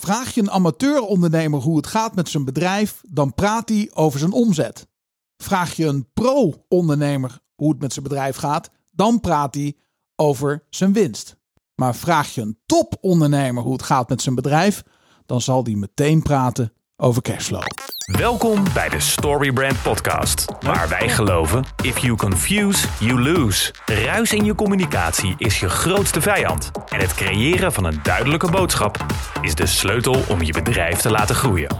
Vraag je een amateurondernemer hoe het gaat met zijn bedrijf, dan praat hij over zijn omzet. Vraag je een pro-ondernemer hoe het met zijn bedrijf gaat, dan praat hij over zijn winst. Maar vraag je een topondernemer hoe het gaat met zijn bedrijf, dan zal die meteen praten over cashflow. Welkom bij de Storybrand Podcast, waar wij geloven: if you confuse, you lose. Ruis in je communicatie is je grootste vijand. En het creëren van een duidelijke boodschap is de sleutel om je bedrijf te laten groeien.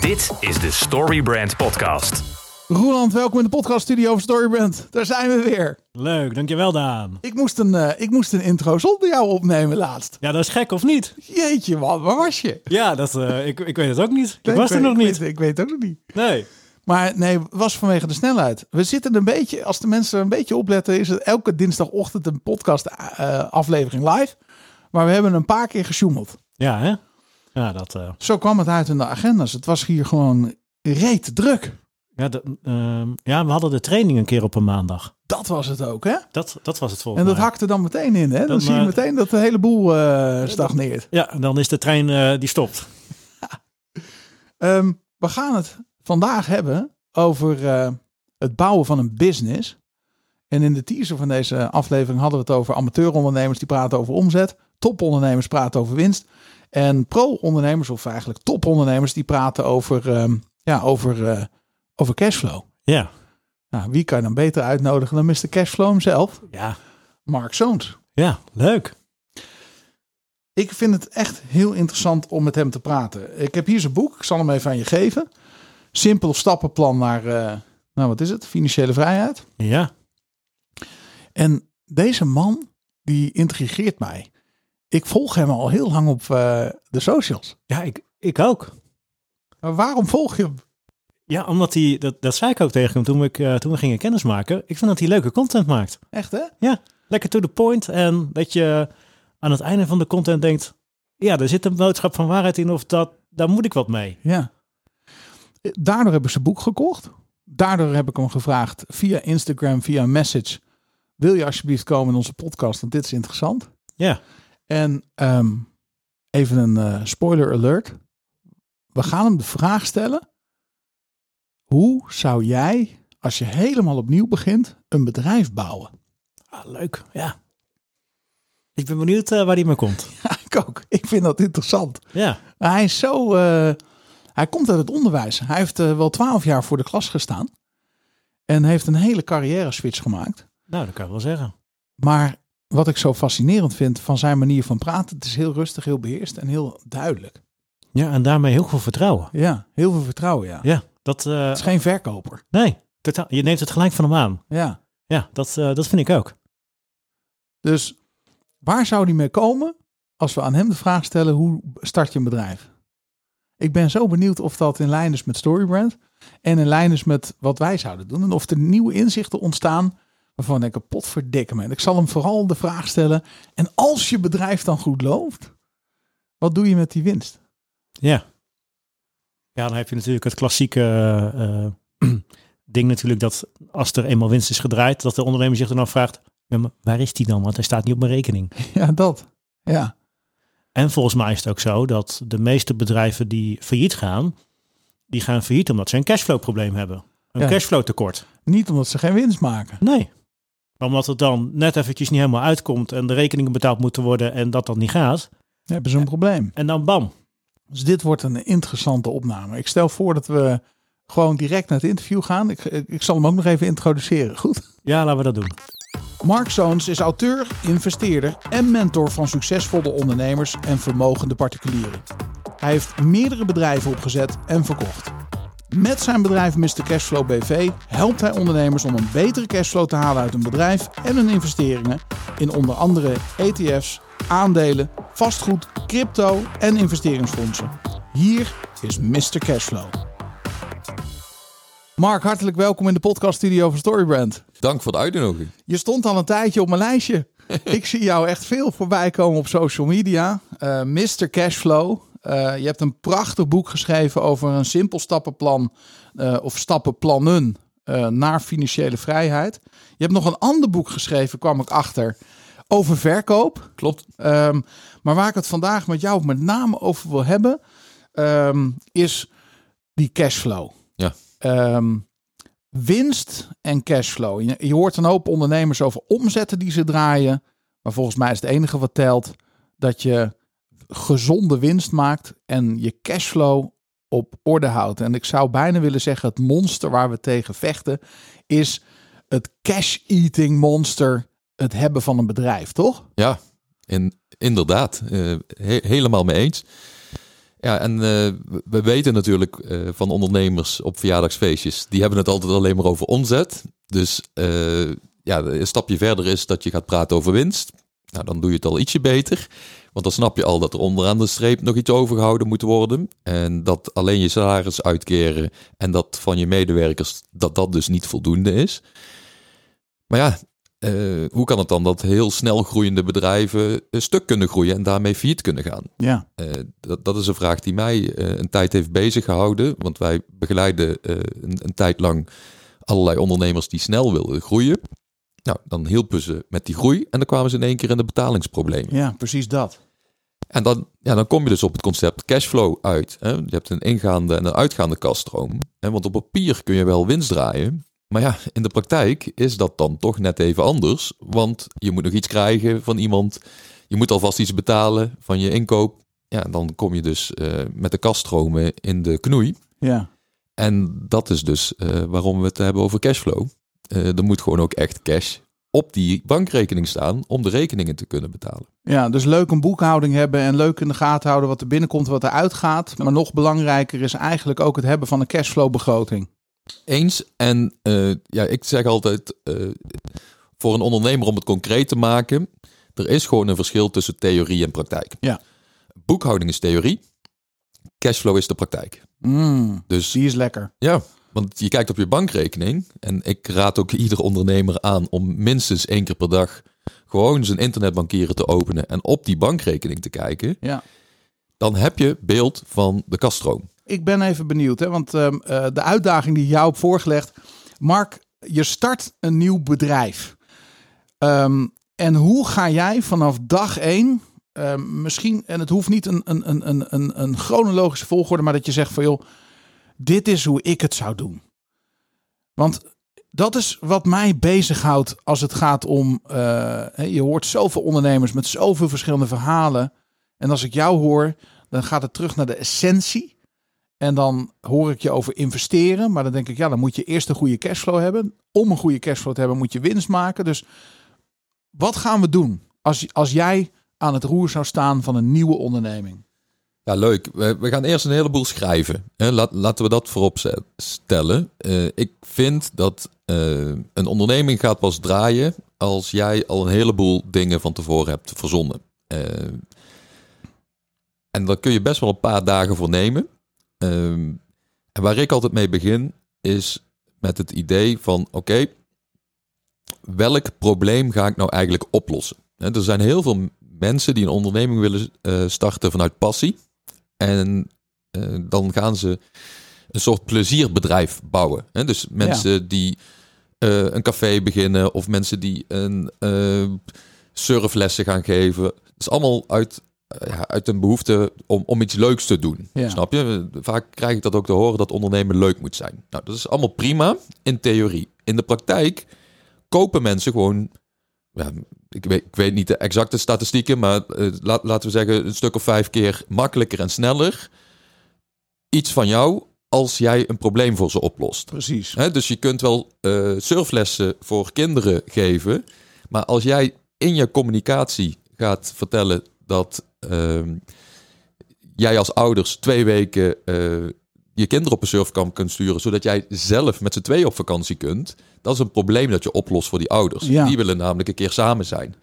Dit is de Storybrand Podcast. Roeland, welkom in de podcaststudio van Storybrand. Daar zijn we weer. Leuk, dankjewel Daan. Ik moest een, eh, ik moest een intro zonder jou opnemen laatst. Ja, dat is gek of niet? Jeetje man, waar was je? Ja, dat, eh, ik, ik weet het ook niet. Ik was er weet- nog ik niet. Weet, ik weet het ook nog niet. Nee. Maar nee, was vanwege de snelheid. We zitten een beetje, als de mensen een beetje opletten, is het elke dinsdagochtend een podcast eh, aflevering live. Maar we hebben een paar keer gesjoemeld. Ja, hè? Ja, dat, Zo kwam het uit in de agendas. Het was hier gewoon reet druk. Ja, ehm, ja, we hadden de training een keer op een maandag. Dat was het ook, hè? Dat, dat was het volgens En dat mij. hakte dan meteen in, hè? Dan, Dan, zie je eh, meteen dat de hele boel eh, stagneert. Ja, en dan is de trein eh, die stopt. Ehm, we gaan het vandaag hebben over het bouwen van een business. En in de teaser van deze aflevering hadden we het over amateurondernemers die praten over omzet. Topondernemers praten over winst. En pro-ondernemers, of eigenlijk topondernemers, die praten over, ehm, ja, over, over cashflow. Ja. Nou, wie kan je dan beter uitnodigen dan Mr. Cashflow hemzelf? Ja. Mark Zoons. Ja, leuk. Ik vind het echt heel interessant om met hem te praten. Ik heb hier zijn boek. Ik zal hem even aan je geven. Simpel stappenplan naar, eh, nou wat is het? Financiële vrijheid. Ja. En deze man, die intrigeert mij. Ik volg hem al heel lang op eh, de socials. Ja, ik, ik ook. Maar waarom volg je hem? Ja, omdat hij, dat, dat zei ik ook tegen hem toen, ik, eh, toen we gingen kennismaken. Ik vind dat hij leuke content maakt. Echt hè? Ja, lekker to the point. En dat je aan het einde van de content denkt... Ja, er zit een boodschap van waarheid in of dat, daar moet ik wat mee. Ja. Daardoor heb ik zijn boek gekocht. Daardoor heb ik hem gevraagd via Instagram, via message. Wil je alsjeblieft komen in onze podcast, want dit is interessant. Ja, En ehm, even een eh, spoiler alert. We gaan hem de vraag stellen. Hoe zou jij, als je helemaal opnieuw begint, een bedrijf bouwen? ah, leuk. Ja. Ik ben benieuwd eh, waar die mee komt. Ja, ik ook. Ik vind dat interessant. Ja, Maar hij is zo... eh, hij komt uit het onderwijs. Hij heeft eh, wel twaalf jaar voor de klas gestaan. En heeft een hele carrière switch gemaakt. nou, dat kan ik wel zeggen. Maar wat ik zo fascinerend vind van zijn manier van praten... het is heel rustig, heel beheerst en heel duidelijk. Ja, en daarmee heel veel vertrouwen. Ja, heel veel vertrouwen, ja. Ja, dat... eh, Het is geen verkoper. nee, totaal, je neemt het gelijk van hem aan. Ja. Ja, dat, eh, dat vind ik ook. Dus waar zou die mee komen als we aan hem de vraag stellen: hoe start je een bedrijf? Ik ben zo benieuwd of dat in lijn is met Storybrand en in lijn is met wat wij zouden doen. En of er nieuwe inzichten ontstaan waarvan ik een pot verdikken me. En ik zal hem vooral de vraag stellen: en als je bedrijf dan goed loopt, wat doe je met die winst? Ja. Ja, dan heb je natuurlijk het klassieke eh, eh, ding natuurlijk dat als er eenmaal winst is gedraaid, dat de ondernemer zich dan afvraagt, ja, maar waar is die dan? Want hij staat niet op mijn rekening. Ja, dat. Ja, En volgens mij is het ook zo dat de meeste bedrijven die failliet gaan, die gaan failliet omdat ze een cashflow probleem hebben. Een Ja. cashflow tekort. niet omdat ze geen winst maken. Nee. Maar omdat het dan net eventjes niet helemaal uitkomt en de rekeningen betaald moeten worden en dat dan niet gaat. Dan hebben ze een probleem. En dan bam. Dus dit wordt een interessante opname. Ik stel voor dat we gewoon direct naar het interview gaan. Ik, ik, zal hem ook nog even introduceren. Goed. Ja, laten we dat doen. Mark Zoons is auteur, investeerder en mentor van succesvolle ondernemers en vermogende particulieren. Hij heeft meerdere bedrijven opgezet en verkocht. Met zijn bedrijf Mr. Cashflow BV helpt hij ondernemers om een betere cashflow te halen uit hun bedrijf en hun investeringen in onder andere ETF's, aandelen, vastgoed, crypto en investeringsfondsen. Hier is Mr. Cashflow. Mark, hartelijk welkom in de podcaststudio van Storybrand. Dank voor de uitnodiging. Je stond al een tijdje op mijn lijstje. Ik zie jou echt veel voorbij komen op social media. Eh Mr. Cashflow. Eh, je hebt een prachtig boek geschreven over een simpel stappenplan eh, of stappenplannen eh, naar financiële vrijheid. Je hebt nog een ander boek geschreven, kwam ik achter, over verkoop. Klopt. Ehm, maar waar ik het vandaag met jou met name over wil hebben, ehm, is die cashflow. Ja. Ehm, winst en cashflow. Je, je hoort een hoop ondernemers over omzetten die ze draaien. Maar volgens mij is het enige wat telt dat je gezonde winst maakt en je cashflow op orde houdt. En ik zou bijna willen zeggen, het monster waar we tegen vechten is het cash-eating monster, het hebben van een bedrijf, toch? Ja, in, inderdaad. Eh, he- helemaal mee eens. Ja, en eh, we weten natuurlijk eh, van ondernemers op verjaardagsfeestjes, die hebben het altijd alleen maar over omzet. Dus ja, een stapje verder is dat je gaat praten over winst. Nou, dan doe je het al ietsje beter. Want dan snap je al dat er onderaan de streep nog iets overgehouden moet worden. En dat alleen je salaris uitkeren en dat van je medewerkers, dat dat dus niet voldoende is. Maar ja, eh, hoe kan het dan dat heel snel groeiende bedrijven een stuk kunnen groeien en daarmee failliet kunnen gaan? Ja. Eh, dat, dat is een vraag die mij eh, een tijd heeft bezig gehouden. Want wij begeleiden een, een tijd lang allerlei ondernemers die snel wilden groeien. Nou, dan hielpen ze met die groei en dan kwamen ze in één keer in de betalingsproblemen. Ja, precies dat. En dan, ja, dan kom je dus op het concept cashflow uit. Hè? Je hebt een ingaande en een uitgaande kaststroom. Hè? Want op papier kun je wel winst draaien. Maar ja, in de praktijk is dat dan toch net even anders. Want je moet nog iets krijgen van iemand. Je moet alvast iets betalen van je inkoop. Ja, dan kom je dus eh, met de kaststromen in de knoei. Ja. En dat is dus eh, waarom we het hebben over cashflow. Eh er moet gewoon ook echt cash op die bankrekening staan om de rekeningen te kunnen betalen. Ja, dus leuk een boekhouding hebben en leuk in de gaten houden wat er binnenkomt, wat er uitgaat. Maar nog belangrijker is eigenlijk ook het hebben van een cashflow-begroting. Eens. En eh, ja, ik zeg altijd, eh, voor een ondernemer om het concreet te maken, er is gewoon een verschil tussen theorie en praktijk. Ja. Boekhouding is theorie, cashflow is de praktijk. Mm, Dus die is lekker. ja, want je kijkt op je bankrekening en ik raad ook ieder ondernemer aan om minstens één keer per dag gewoon zijn internetbankieren te openen en op die bankrekening te kijken. Ja. Dan heb je beeld van de kaststroom. Ik ben even benieuwd, hè, want ehm, eh, de uitdaging die jou hebt voorgelegd. Mark, je start een nieuw bedrijf. Ehm, en hoe ga jij vanaf dag één, ehm, misschien, en het hoeft niet een, een, een, een, een, een chronologische volgorde, maar dat je zegt van joh, dit is hoe ik het zou doen. Want dat is wat mij bezighoudt als het gaat om, eh, je hoort zoveel ondernemers met zoveel verschillende verhalen. En als ik jou hoor, dan gaat het terug naar de essentie. En dan hoor ik je over investeren. Maar dan denk ik, ja, dan moet je eerst een goede cashflow hebben. Om een goede cashflow te hebben, moet je winst maken. Dus wat gaan we doen als, als jij aan het roer zou staan van een nieuwe onderneming? Ja, leuk. We, we gaan eerst een heleboel schrijven. Laten we dat voorop stellen. Eh, ik vind dat eh, een onderneming gaat pas draaien als jij al een heleboel dingen van tevoren hebt verzonnen. Eh, en daar kun je best wel een paar dagen voor nemen. En waar ik altijd mee begin is met het idee van oké, welk probleem ga ik nou eigenlijk oplossen? Er zijn heel veel mensen die een onderneming willen starten vanuit passie. En eh, dan gaan ze een soort plezierbedrijf bouwen. Hè? Dus mensen die eh, een café beginnen of mensen die een eh, surflessen gaan geven. Het is allemaal uit, ja, uit een behoefte om, om iets leuks te doen. Ja. Snap je? Vaak krijg ik dat ook te horen dat ondernemen leuk moet zijn. Nou, dat is allemaal prima in theorie. In de praktijk kopen mensen gewoon ja, ik, weet, ik weet niet de exacte statistieken, maar eh, laat, laten we zeggen een stuk of vijf keer makkelijker en sneller iets van jou als jij een probleem voor ze oplost. Precies. Dus je kunt wel eh, surflessen voor kinderen geven, maar als jij in je communicatie gaat vertellen dat ehm, jij als ouders twee weken eh, je kinderen op een surfkamp kunt sturen, zodat jij zelf met z'n tweeën op vakantie kunt, dat is een probleem dat je oplost voor die ouders. Ja. Die willen namelijk een keer samen zijn.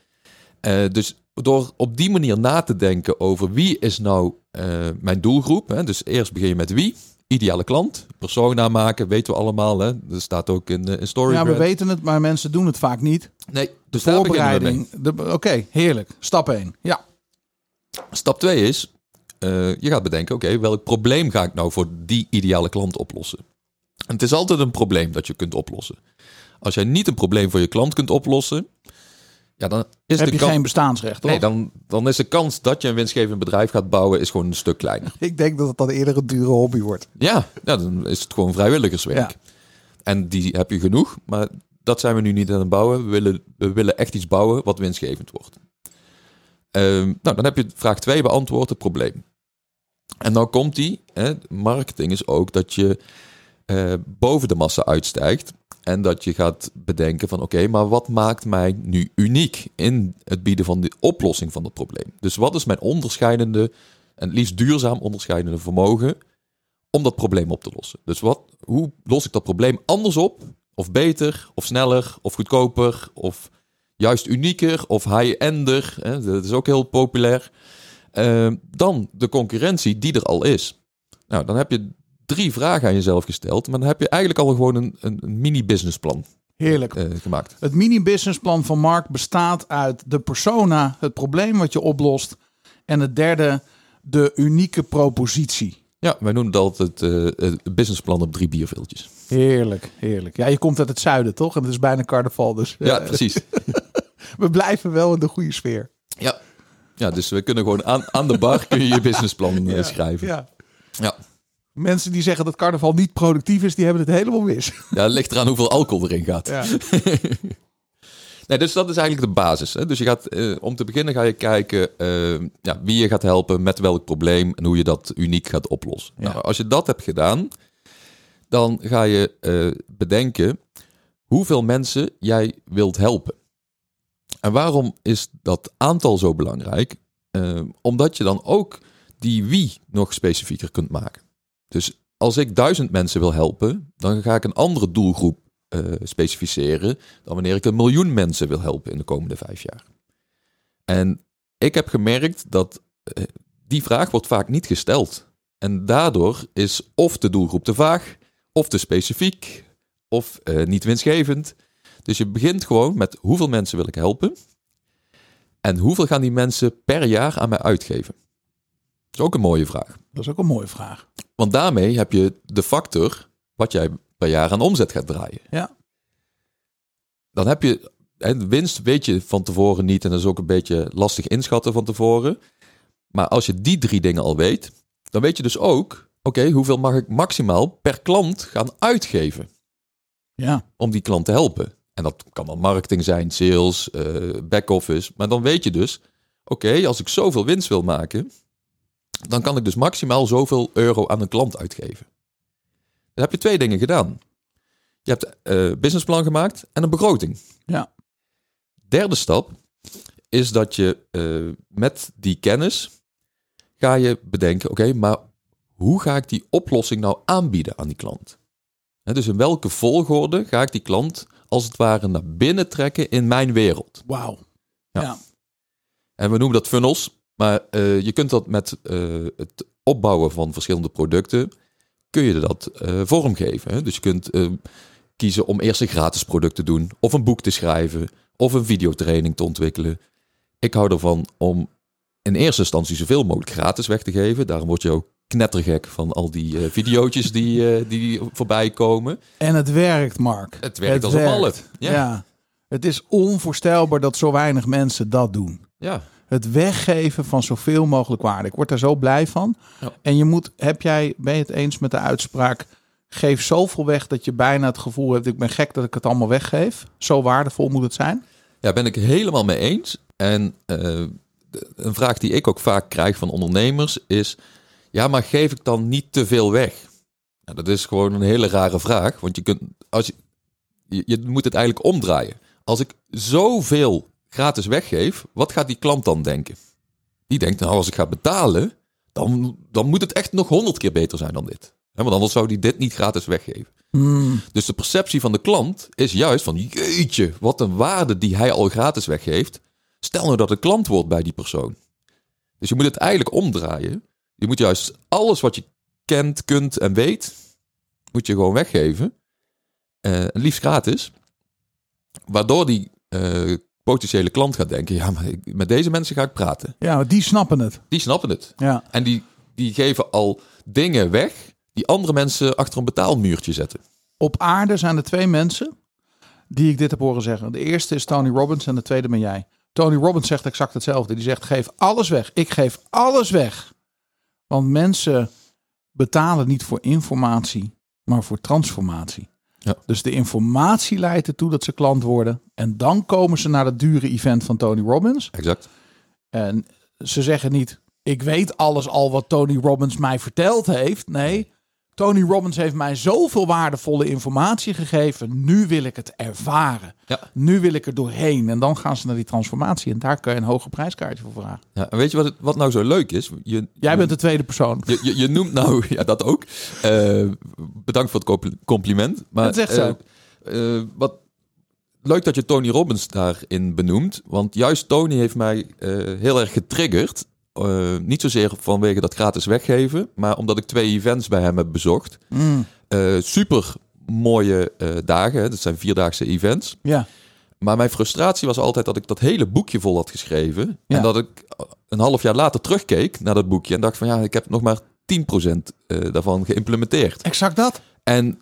Eh, dus door op die manier na te denken over wie is nou eh, mijn doelgroep. Hè? Dus eerst begin je met wie. Ideale klant. Persona maken, weten we allemaal. Hè? Dat staat ook in, uh, in Story. Ja, we weten het, maar mensen doen het vaak niet. Nee, dus we mee. Voorbereiding. de- Oké, heerlijk. Stap 1. Ja. Stap 2 is, je gaat bedenken, oké, welk probleem ga ik nou voor die ideale klant oplossen? En het is altijd een probleem dat je kunt oplossen. Als jij niet een probleem voor je klant kunt oplossen, Ja, dan is heb de je kan- geen bestaansrecht, toch? Nee, dan, dan is de kans dat je een winstgevend bedrijf gaat bouwen is gewoon een stuk kleiner. Ik denk dat het dan eerder een dure hobby wordt. Ja, ja dan is het gewoon vrijwilligerswerk. Ja. En die heb je genoeg, maar dat zijn we nu niet aan het bouwen. We willen, we willen echt iets bouwen wat winstgevend wordt. Ehm, nou, dan heb je vraag 2 beantwoord, het probleem. En nou komt die, hè, marketing is ook dat je eh, boven de massa uitstijgt. En dat je gaat bedenken van oké, maar wat maakt mij nu uniek in het bieden van de oplossing van het probleem? Dus wat is mijn onderscheidende en het liefst duurzaam onderscheidende vermogen om dat probleem op te lossen? Dus wat, hoe los ik dat probleem anders op? Of beter, of sneller, of goedkoper, of juist unieker, of high-ender. Dat is ook heel populair. Eh, dan de concurrentie die er al is. Nou, dan heb je drie vragen aan jezelf gesteld, maar dan heb je eigenlijk al gewoon een, een, een mini-businessplan Heerlijk. eh, gemaakt. Het mini-businessplan van Mark bestaat uit de persona, het probleem wat je oplost. En het derde, de unieke propositie. Ja, wij noemen het altijd eh, het businessplan op drie bierviltjes. Heerlijk, heerlijk. Ja, je komt uit het zuiden, toch? En het is bijna carnaval, dus eh, Ja, precies. we blijven wel in de goede sfeer. Ja. Ja, dus we kunnen gewoon aan, aan de bar kun je je businessplan eh, schrijven. Ja. Ja. Mensen die zeggen dat carnaval niet productief is, die hebben het helemaal mis. ja, het ligt eraan hoeveel alcohol erin gaat. Ja. Nee, dus dat is eigenlijk de basis. Hè? Dus je gaat, eh, om te beginnen ga je kijken eh, ja, wie je gaat helpen, met welk probleem en hoe je dat uniek gaat oplossen. Ja. Nou, als je dat hebt gedaan, dan ga je eh, bedenken hoeveel mensen jij wilt helpen. En waarom is dat aantal zo belangrijk? Eh, omdat je dan ook die wie nog specifieker kunt maken. Dus als ik duizend mensen wil helpen, dan ga ik een andere doelgroep eh, specificeren dan wanneer ik een miljoen mensen wil helpen in de komende vijf jaar. En ik heb gemerkt dat eh, die vraag wordt vaak niet gesteld. En daardoor is of de doelgroep te vaag, of te specifiek, of eh, niet winstgevend. Dus je begint gewoon met hoeveel mensen wil ik helpen en hoeveel gaan die mensen per jaar aan mij uitgeven. Dat is ook een mooie vraag. Dat is ook een mooie vraag. Want daarmee heb je de factor wat jij per jaar aan omzet gaat draaien. Ja. Dan heb je, de winst weet je van tevoren niet en dat is ook een beetje lastig inschatten van tevoren. Maar als je die drie dingen al weet, dan weet je dus ook, oké, hoeveel mag ik maximaal per klant gaan uitgeven Ja, om die klant te helpen. En dat kan dan marketing zijn, sales, eh back-office. Maar dan weet je dus, oké, als ik zoveel winst wil maken, dan kan ik dus maximaal zoveel euro aan een klant uitgeven. Dan heb je twee dingen gedaan. Je hebt een businessplan gemaakt en een begroting. ja, Derde stap is dat je eh, met die kennis ga je bedenken, oké, maar hoe ga ik die oplossing nou aanbieden aan die klant? Hè, dus in welke volgorde ga ik die klant als het ware naar binnen trekken in mijn wereld? wauw. Ja. Ja. En we noemen dat funnels, maar eh, je kunt dat met eh, het opbouwen van verschillende producten, kun je dat eh, vormgeven. Hè? Dus je kunt kiezen om eerst een gratis product te doen, of een boek te schrijven, of een videotraining te ontwikkelen. Ik hou ervan om in eerste instantie zoveel mogelijk gratis weg te geven. Daarom word je ook knettergek van al die eh videootjes die, eh, die voorbij komen. En het werkt, Mark. Het werkt als een malle. Ja. Ja. Het is onvoorstelbaar dat zo weinig mensen dat doen. Ja. Het weggeven van zoveel mogelijk waarde. Ik word daar zo blij van. Ja. En je moet, heb jij, ben je het eens met de uitspraak? Geef zoveel weg dat je bijna het gevoel hebt: ik ben gek dat ik het allemaal weggeef. Zo waardevol moet het zijn. Ja, ben ik helemaal mee eens. En eh, een vraag die ik ook vaak krijg van ondernemers is: ja, maar geef ik dan niet te veel weg? Nou, dat is gewoon een hele rare vraag, want je kunt, als je, je, je moet het eigenlijk omdraaien. Als ik zoveel gratis weggeef, wat gaat die klant dan denken? Die denkt, nou, als ik ga betalen, dan, dan moet het echt nog honderd keer beter zijn dan dit. Want anders zou die dit niet gratis weggeven. Dus de perceptie van de klant is juist van jeetje, wat een waarde die hij al gratis weggeeft. Stel nou dat het klant wordt bij die persoon. Dus je moet het eigenlijk omdraaien. Je moet juist alles wat je kent, kunt en weet, moet je gewoon weggeven. En liefst gratis. Waardoor die eh, potentiële klant gaat denken, ja, maar ik- met deze mensen ga ik praten. Ja, die snappen het. Die snappen het. Ja, En die, die geven al dingen weg die andere mensen achter een betaalmuurtje zetten. op aarde zijn er twee mensen die ik dit heb horen zeggen. De eerste is Tony Robbins en de tweede ben jij. Tony Robbins zegt exact hetzelfde. Die zegt: geef alles weg. Ik geef alles weg. Want mensen betalen niet voor informatie, maar voor transformatie. Ja. Dus de informatie leidt ertoe dat ze klant worden. En dan komen ze naar het dure event van Tony Robbins. Exact. En ze zeggen niet: ik weet alles al wat Tony Robbins mij verteld heeft. Nee, Tony Robbins heeft mij zoveel waardevolle informatie gegeven. Nu wil ik het ervaren. Ja. Nu wil ik er doorheen. En dan gaan ze naar die transformatie. En daar kan je een hoger prijskaartje voor vragen. Ja, en weet je wat, het, wat nou zo leuk is? Je, Jij bent de tweede persoon. Je, je, je noemt nou, ja, dat ook. Eh, bedankt voor het compli- compliment. Maar, Dat is echt zo. eh, eh, wat leuk dat je Tony Robbins daarin benoemt. Want juist Tony heeft mij heel erg getriggerd. Eh, niet zozeer vanwege dat gratis weggeven, maar omdat ik twee events bij hem heb bezocht. Mm, Eh, super mooie eh, dagen, hè. dat zijn vierdaagse events. ja, Maar mijn frustratie was altijd dat ik dat hele boekje vol had geschreven. Ja. En dat ik een half jaar later terugkeek naar dat boekje en dacht van ja, ik heb nog maar 10% eh, daarvan geïmplementeerd. exact dat. En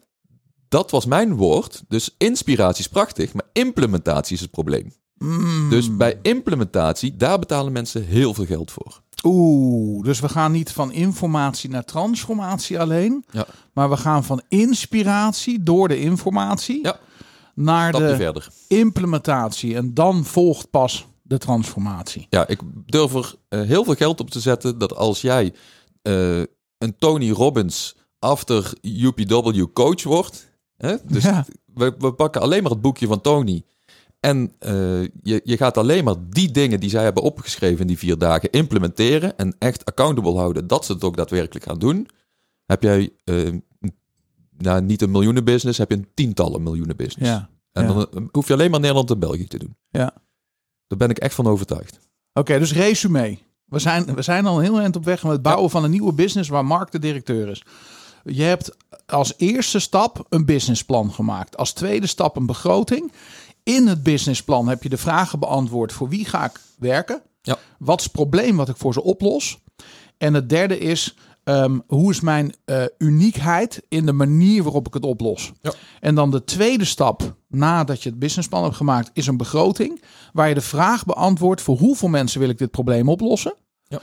dat was mijn woord. Dus inspiratie is prachtig, maar implementatie is het probleem. Mm. Dus bij implementatie, daar betalen mensen heel veel geld voor. Oeh, dus we gaan niet van informatie naar transformatie alleen. Ja. Maar we gaan van inspiratie door de informatie Ja. naar Stapje de verder. implementatie. En dan volgt pas de transformatie. Ja, ik durf er eh, heel veel geld op te zetten dat als jij eh, een Tony Robbins after UPW coach wordt, hè, dus Ja. we, we pakken alleen maar het boekje van Tony en eh, je, je gaat alleen maar die dingen die zij hebben opgeschreven in die vier dagen implementeren en echt accountable houden dat ze het ook daadwerkelijk gaan doen. Heb jij eh, nou, niet een miljoenen business, heb je een tientallen miljoenen business. Ja. En ja. dan eh, hoef je alleen maar Nederland en België te doen. Ja. Daar ben ik echt van overtuigd. Oké, dus resume. We zijn, we zijn al een heel eind op weg met het bouwen van een nieuwe business waar Mark de directeur is. Je hebt als eerste stap een businessplan gemaakt. Als tweede stap een begroting. In het businessplan heb je de vragen beantwoord. Voor wie ga ik werken? Ja. Wat is het probleem wat ik voor ze oplos? En het derde is, ehm, hoe is mijn eh, uniekheid in de manier waarop ik het oplos? Ja. En dan de tweede stap, nadat je het businessplan hebt gemaakt, is een begroting. Waar je de vraag beantwoordt, voor hoeveel mensen wil ik dit probleem oplossen? Ja.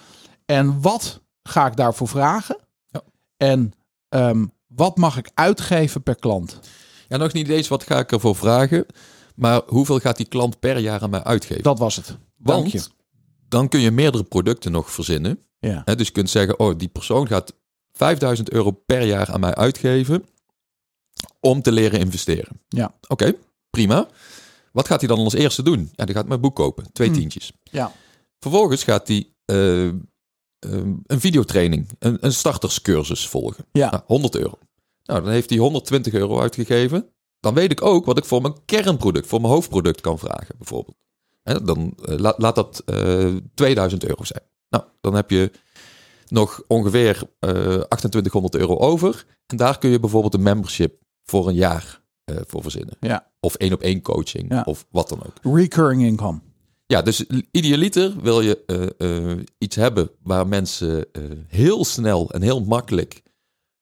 En wat ga ik daarvoor vragen? Ja. En ehm, wat mag ik uitgeven per klant? Ja, nog niet eens wat ga ik ervoor vragen, maar hoeveel gaat die klant per jaar aan mij uitgeven? Dat was het. Dank je. Want dan kun je meerdere producten nog verzinnen. Ja. Dus je kunt zeggen, oh, die persoon gaat 5000 euro per jaar aan mij uitgeven om te leren investeren. Ja. Oké, prima. Wat gaat hij dan als eerste doen? Ja, die gaat mijn boek kopen, twee Hmm. tientjes. Ja. Vervolgens gaat hij eh, eh, een videotraining, een, een starterscursus volgen. Ja. Nou, 100 euro. Nou, dan heeft hij 120 euro uitgegeven. Dan weet ik ook wat ik voor mijn kernproduct, voor mijn hoofdproduct kan vragen, bijvoorbeeld. Hè, dan eh, laat, laat dat eh 2000 euro zijn. Nou, dan heb je nog ongeveer eh 2800 euro over. En daar kun je bijvoorbeeld een membership voor een jaar voor verzinnen. Ja. Of één op één coaching, Ja. of wat dan ook. Recurring income. Ja, dus idealiter wil je iets hebben waar mensen heel snel en heel makkelijk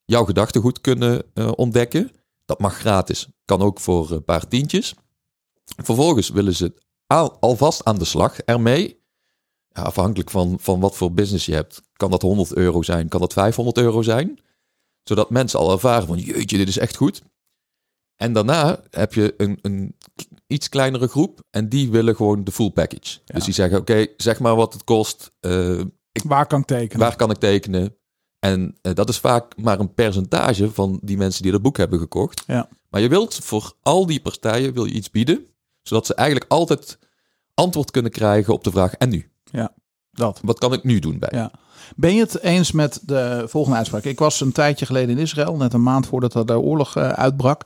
jouw gedachtegoed kunnen ontdekken. Dat mag gratis, kan ook voor een paar tientjes. Vervolgens willen ze al, alvast aan de slag ermee. Ja, afhankelijk van, van wat voor business je hebt. Kan dat 100 euro zijn, kan dat 500 euro zijn. Zodat mensen al ervaren van jeetje, dit is echt goed. En daarna heb je een, een iets kleinere groep en die willen gewoon de full package. Ja. Dus die zeggen, oké, zeg maar wat het kost. eh, Waar kan ik tekenen? Waar kan ik tekenen? En eh, dat is vaak maar een percentage van die mensen die dat boek hebben gekocht. Ja. Maar je wilt voor al die partijen wil je iets bieden, zodat ze eigenlijk altijd antwoord kunnen krijgen op de vraag: en nu? Dat. Wat kan ik nu doen bij? Ja. Ben je het eens met de volgende uitspraak? Ik was een tijdje geleden in Israël, net een maand voordat er de oorlog eh, uitbrak.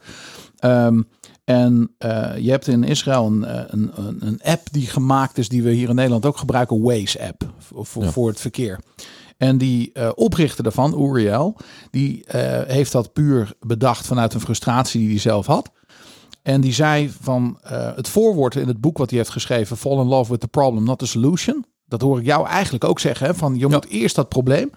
Ehm, en eh, je hebt in Israël een, een, een, app die gemaakt is, die we hier in Nederland ook gebruiken, Waze app, voor, voor, Ja. voor het verkeer. En die eh, oprichter daarvan, Uriel, die eh, heeft dat puur bedacht vanuit een frustratie die hij zelf had. En die zei van eh, het voorwoord in het boek wat hij heeft geschreven, Fall in Love with the Problem, not the Solution. Dat hoor ik jou eigenlijk ook zeggen. Hè? Van je moet eerst dat probleem.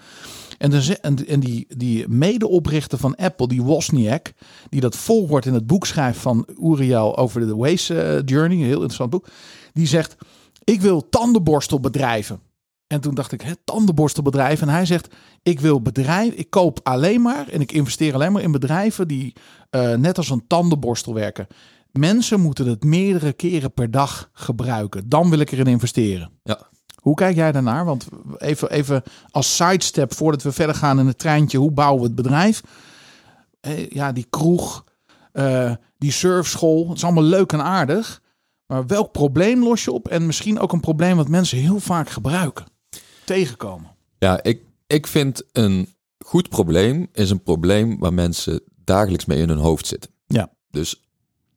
En, de, ze- en, en die, die medeoprichter van Apple, die Wozniak, die dat volwoord in het boek schrijft van Uriel over de Waze eh, Journey, een heel interessant boek, die zegt, ik wil tandenborstelbedrijven. En toen dacht ik, hè, tandenborstelbedrijven. En hij zegt, ik wil bedrijven, ik koop alleen maar en ik investeer alleen maar in bedrijven die eh, net als een tandenborstel werken. Mensen moeten het meerdere keren per dag gebruiken. Dan wil ik erin investeren. Ja. Hoe kijk jij daarnaar? Want even, even als sidestep voordat we verder gaan in het treintje. Hoe bouwen we het bedrijf? Ja, die kroeg, eh, die surfschool. Het is allemaal leuk en aardig. Maar welk probleem los je op? En misschien ook een probleem wat mensen heel vaak gebruiken. Tegenkomen. Ja, ik, ik vind een goed probleem is een probleem waar mensen dagelijks mee in hun hoofd zitten. Ja. Dus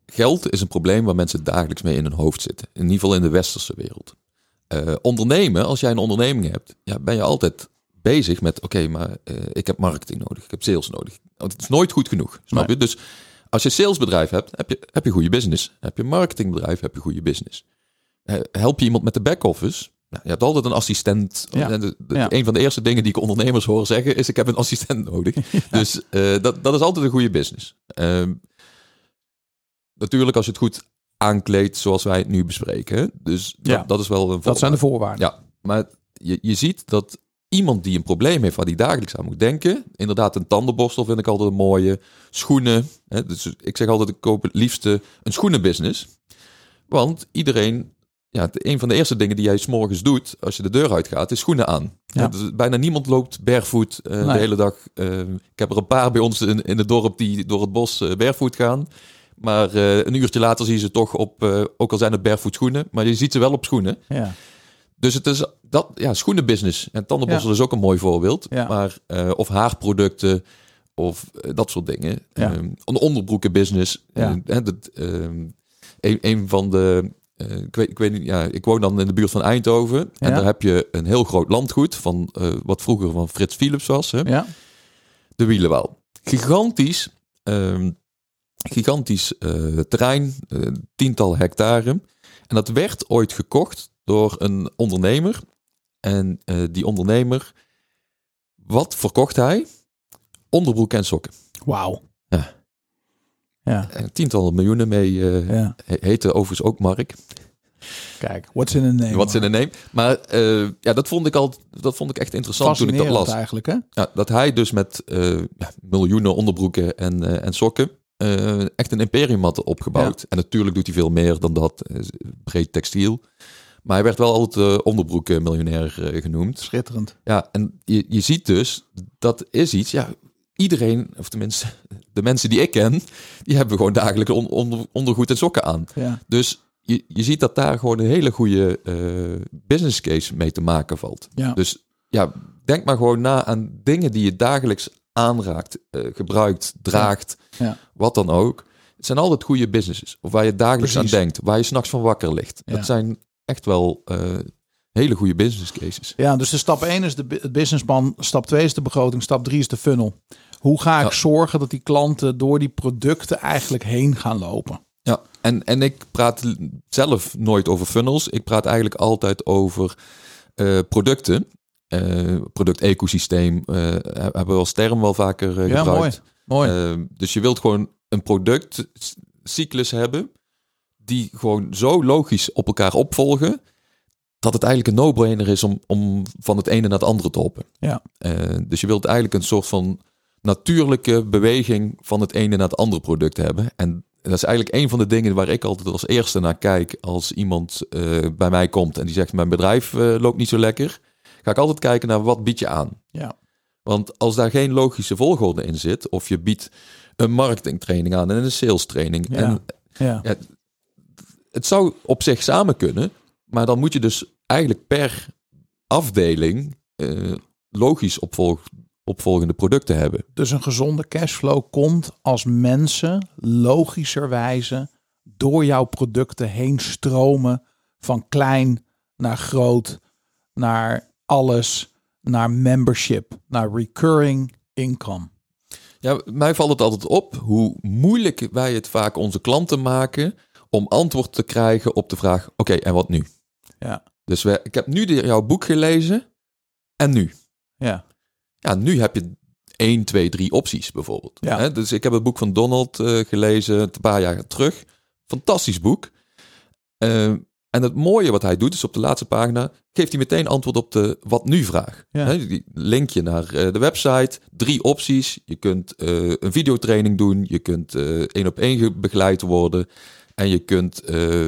geld is een probleem waar mensen dagelijks mee in hun hoofd zitten. In ieder geval in de westerse wereld. Eh, ondernemen, als jij een onderneming hebt, ja, ben je altijd bezig met: oké, maar eh, ik heb marketing nodig, ik heb sales nodig. Want het is nooit goed genoeg, snap Nee. je? Dus als je een salesbedrijf hebt, heb je, heb je goede business. Heb je een marketingbedrijf, heb je goede business. Eh, help je iemand met de back-office? Nou, je hebt altijd een assistent. Ja. En de- de- Ja. Een van de eerste dingen die ik ondernemers hoor zeggen is: ik heb een assistent nodig. Dus eh, dat, dat is altijd een goede business. Ehm, natuurlijk als je het goed aankleedt zoals wij het nu bespreken. Dus dat, Ja. dat is wel een Dat zijn de voorwaarde. voorwaarden. Ja, maar je, je ziet dat iemand die een probleem heeft waar die dagelijks aan moet denken. Inderdaad, een tandenborstel vind ik altijd een mooie. Schoenen. Hè, dus ik zeg altijd, ik koop het liefste een schoenenbusiness. Want iedereen, ja, een van de eerste dingen die jij 's morgens doet als je de deur uitgaat, is schoenen aan. Ja. Ja. Dus bijna niemand loopt barefoot eh, Nee. de hele dag. Eh, ik heb er een paar bij ons in, in het dorp die door het bos eh, barefoot gaan. Maar eh, een uurtje later zie je ze toch op, ook al zijn het barefoot schoenen, maar je ziet ze wel op schoenen. Ja. Dus het is dat, ja, schoenenbusiness. En tandenborstel is ook een mooi voorbeeld. Ja. Maar, of haarproducten, of dat soort dingen. Ehm, een onderbroekenbusiness. Eh, hè, dat, ehm, een, een van de... eh, ik, weet, ik weet niet, ja, ik woon dan in de buurt van Eindhoven. En Ja. daar heb je een heel groot landgoed van eh, wat vroeger van Frits Philips was. Hè? Ja. De Wielenwal. Gigantisch, ehm, gigantisch eh, terrein, tiental hectare. En dat werd ooit gekocht door een ondernemer. En die ondernemer, wat verkocht hij? Onderbroek en sokken. Wauw. Ja. Ja. En tientallen miljoenen mee. eh Ja. he- heette overigens ook Mark. Kijk, what's in a name? Wat in de neem. Maar eh, ja, dat vond ik al, dat vond ik echt interessant toen ik dat las. eigenlijk, hè? Ja, dat hij dus met eh, miljoenen onderbroeken en, eh, en sokken eh, echt een imperium had opgebouwd. En natuurlijk doet hij veel meer dan dat, eh, breed textiel. Maar hij werd wel altijd uh, onderbroekenmiljonair eh, genoemd. Schitterend. Ja, en je, je ziet dus, dat is iets, ja, iedereen, of tenminste de mensen die ik ken, die hebben gewoon dagelijks on- onder, ondergoed en sokken aan. Ja. Dus je, je ziet dat daar gewoon een hele goede eh, business case mee te maken valt. Ja. Dus ja, denk maar gewoon na aan dingen die je dagelijks aanraakt, eh, gebruikt, draagt, Ja. wat dan ook. Het zijn altijd goede businesses. Of waar je dagelijks Precies. aan denkt, waar je s'nachts van wakker ligt. Dat zijn echt wel eh, hele goede business cases. Ja, dus de stap 1 is de, businessplan, stap 2 is de begroting, stap 3 is de funnel. Hoe ga ik zorgen dat die klanten door die producten eigenlijk heen gaan lopen? Ja, en, en ik praat zelf nooit over funnels. Ik praat eigenlijk altijd over eh, producten. Eh product-ecosysteem eh, hebben we als term wel vaker eh, Ja, gebruikt. Mooi. Eh, dus je wilt gewoon een productcyclus hebben die gewoon zo logisch op elkaar opvolgen dat het eigenlijk een no-brainer is om, om van het ene naar het andere te hoppen. Ja. Dus je wilt eigenlijk een soort van natuurlijke beweging van het ene naar het andere product hebben. En dat is eigenlijk een van de dingen waar ik altijd als eerste naar kijk als iemand eh, bij mij komt en die zegt mijn bedrijf eh, loopt niet zo lekker. Ga ik altijd kijken naar wat bied je aan. Ja. Want als daar geen logische volgorde in zit, of je biedt een marketingtraining aan en een sales training. Ja. En Ja. ja, het zou op zich samen kunnen, maar dan moet je dus eigenlijk per afdeling eh, logisch opvolg, opvolgende producten hebben. Dus een gezonde cashflow komt als mensen logischerwijze door jouw producten heen stromen van klein naar groot, naar alles, naar membership, naar recurring income. Ja, mij valt het altijd op hoe moeilijk wij het vaak onze klanten maken om antwoord te krijgen op de vraag: oké, en wat nu? Ja. Dus we, ik heb nu de, jouw boek gelezen en nu. Ja. Ja, nu heb je 1, 2, 3 opties bijvoorbeeld. Ja. Hè, dus ik heb het boek van Donald eh, gelezen een paar jaar terug. Fantastisch boek. Eh, en het mooie wat hij doet, is op de laatste pagina, geeft hij meteen antwoord op de wat nu vraag. Ja. Die link je naar eh, de website, drie opties. Je kunt eh, een videotraining doen, je kunt één op één ge- begeleid worden en je kunt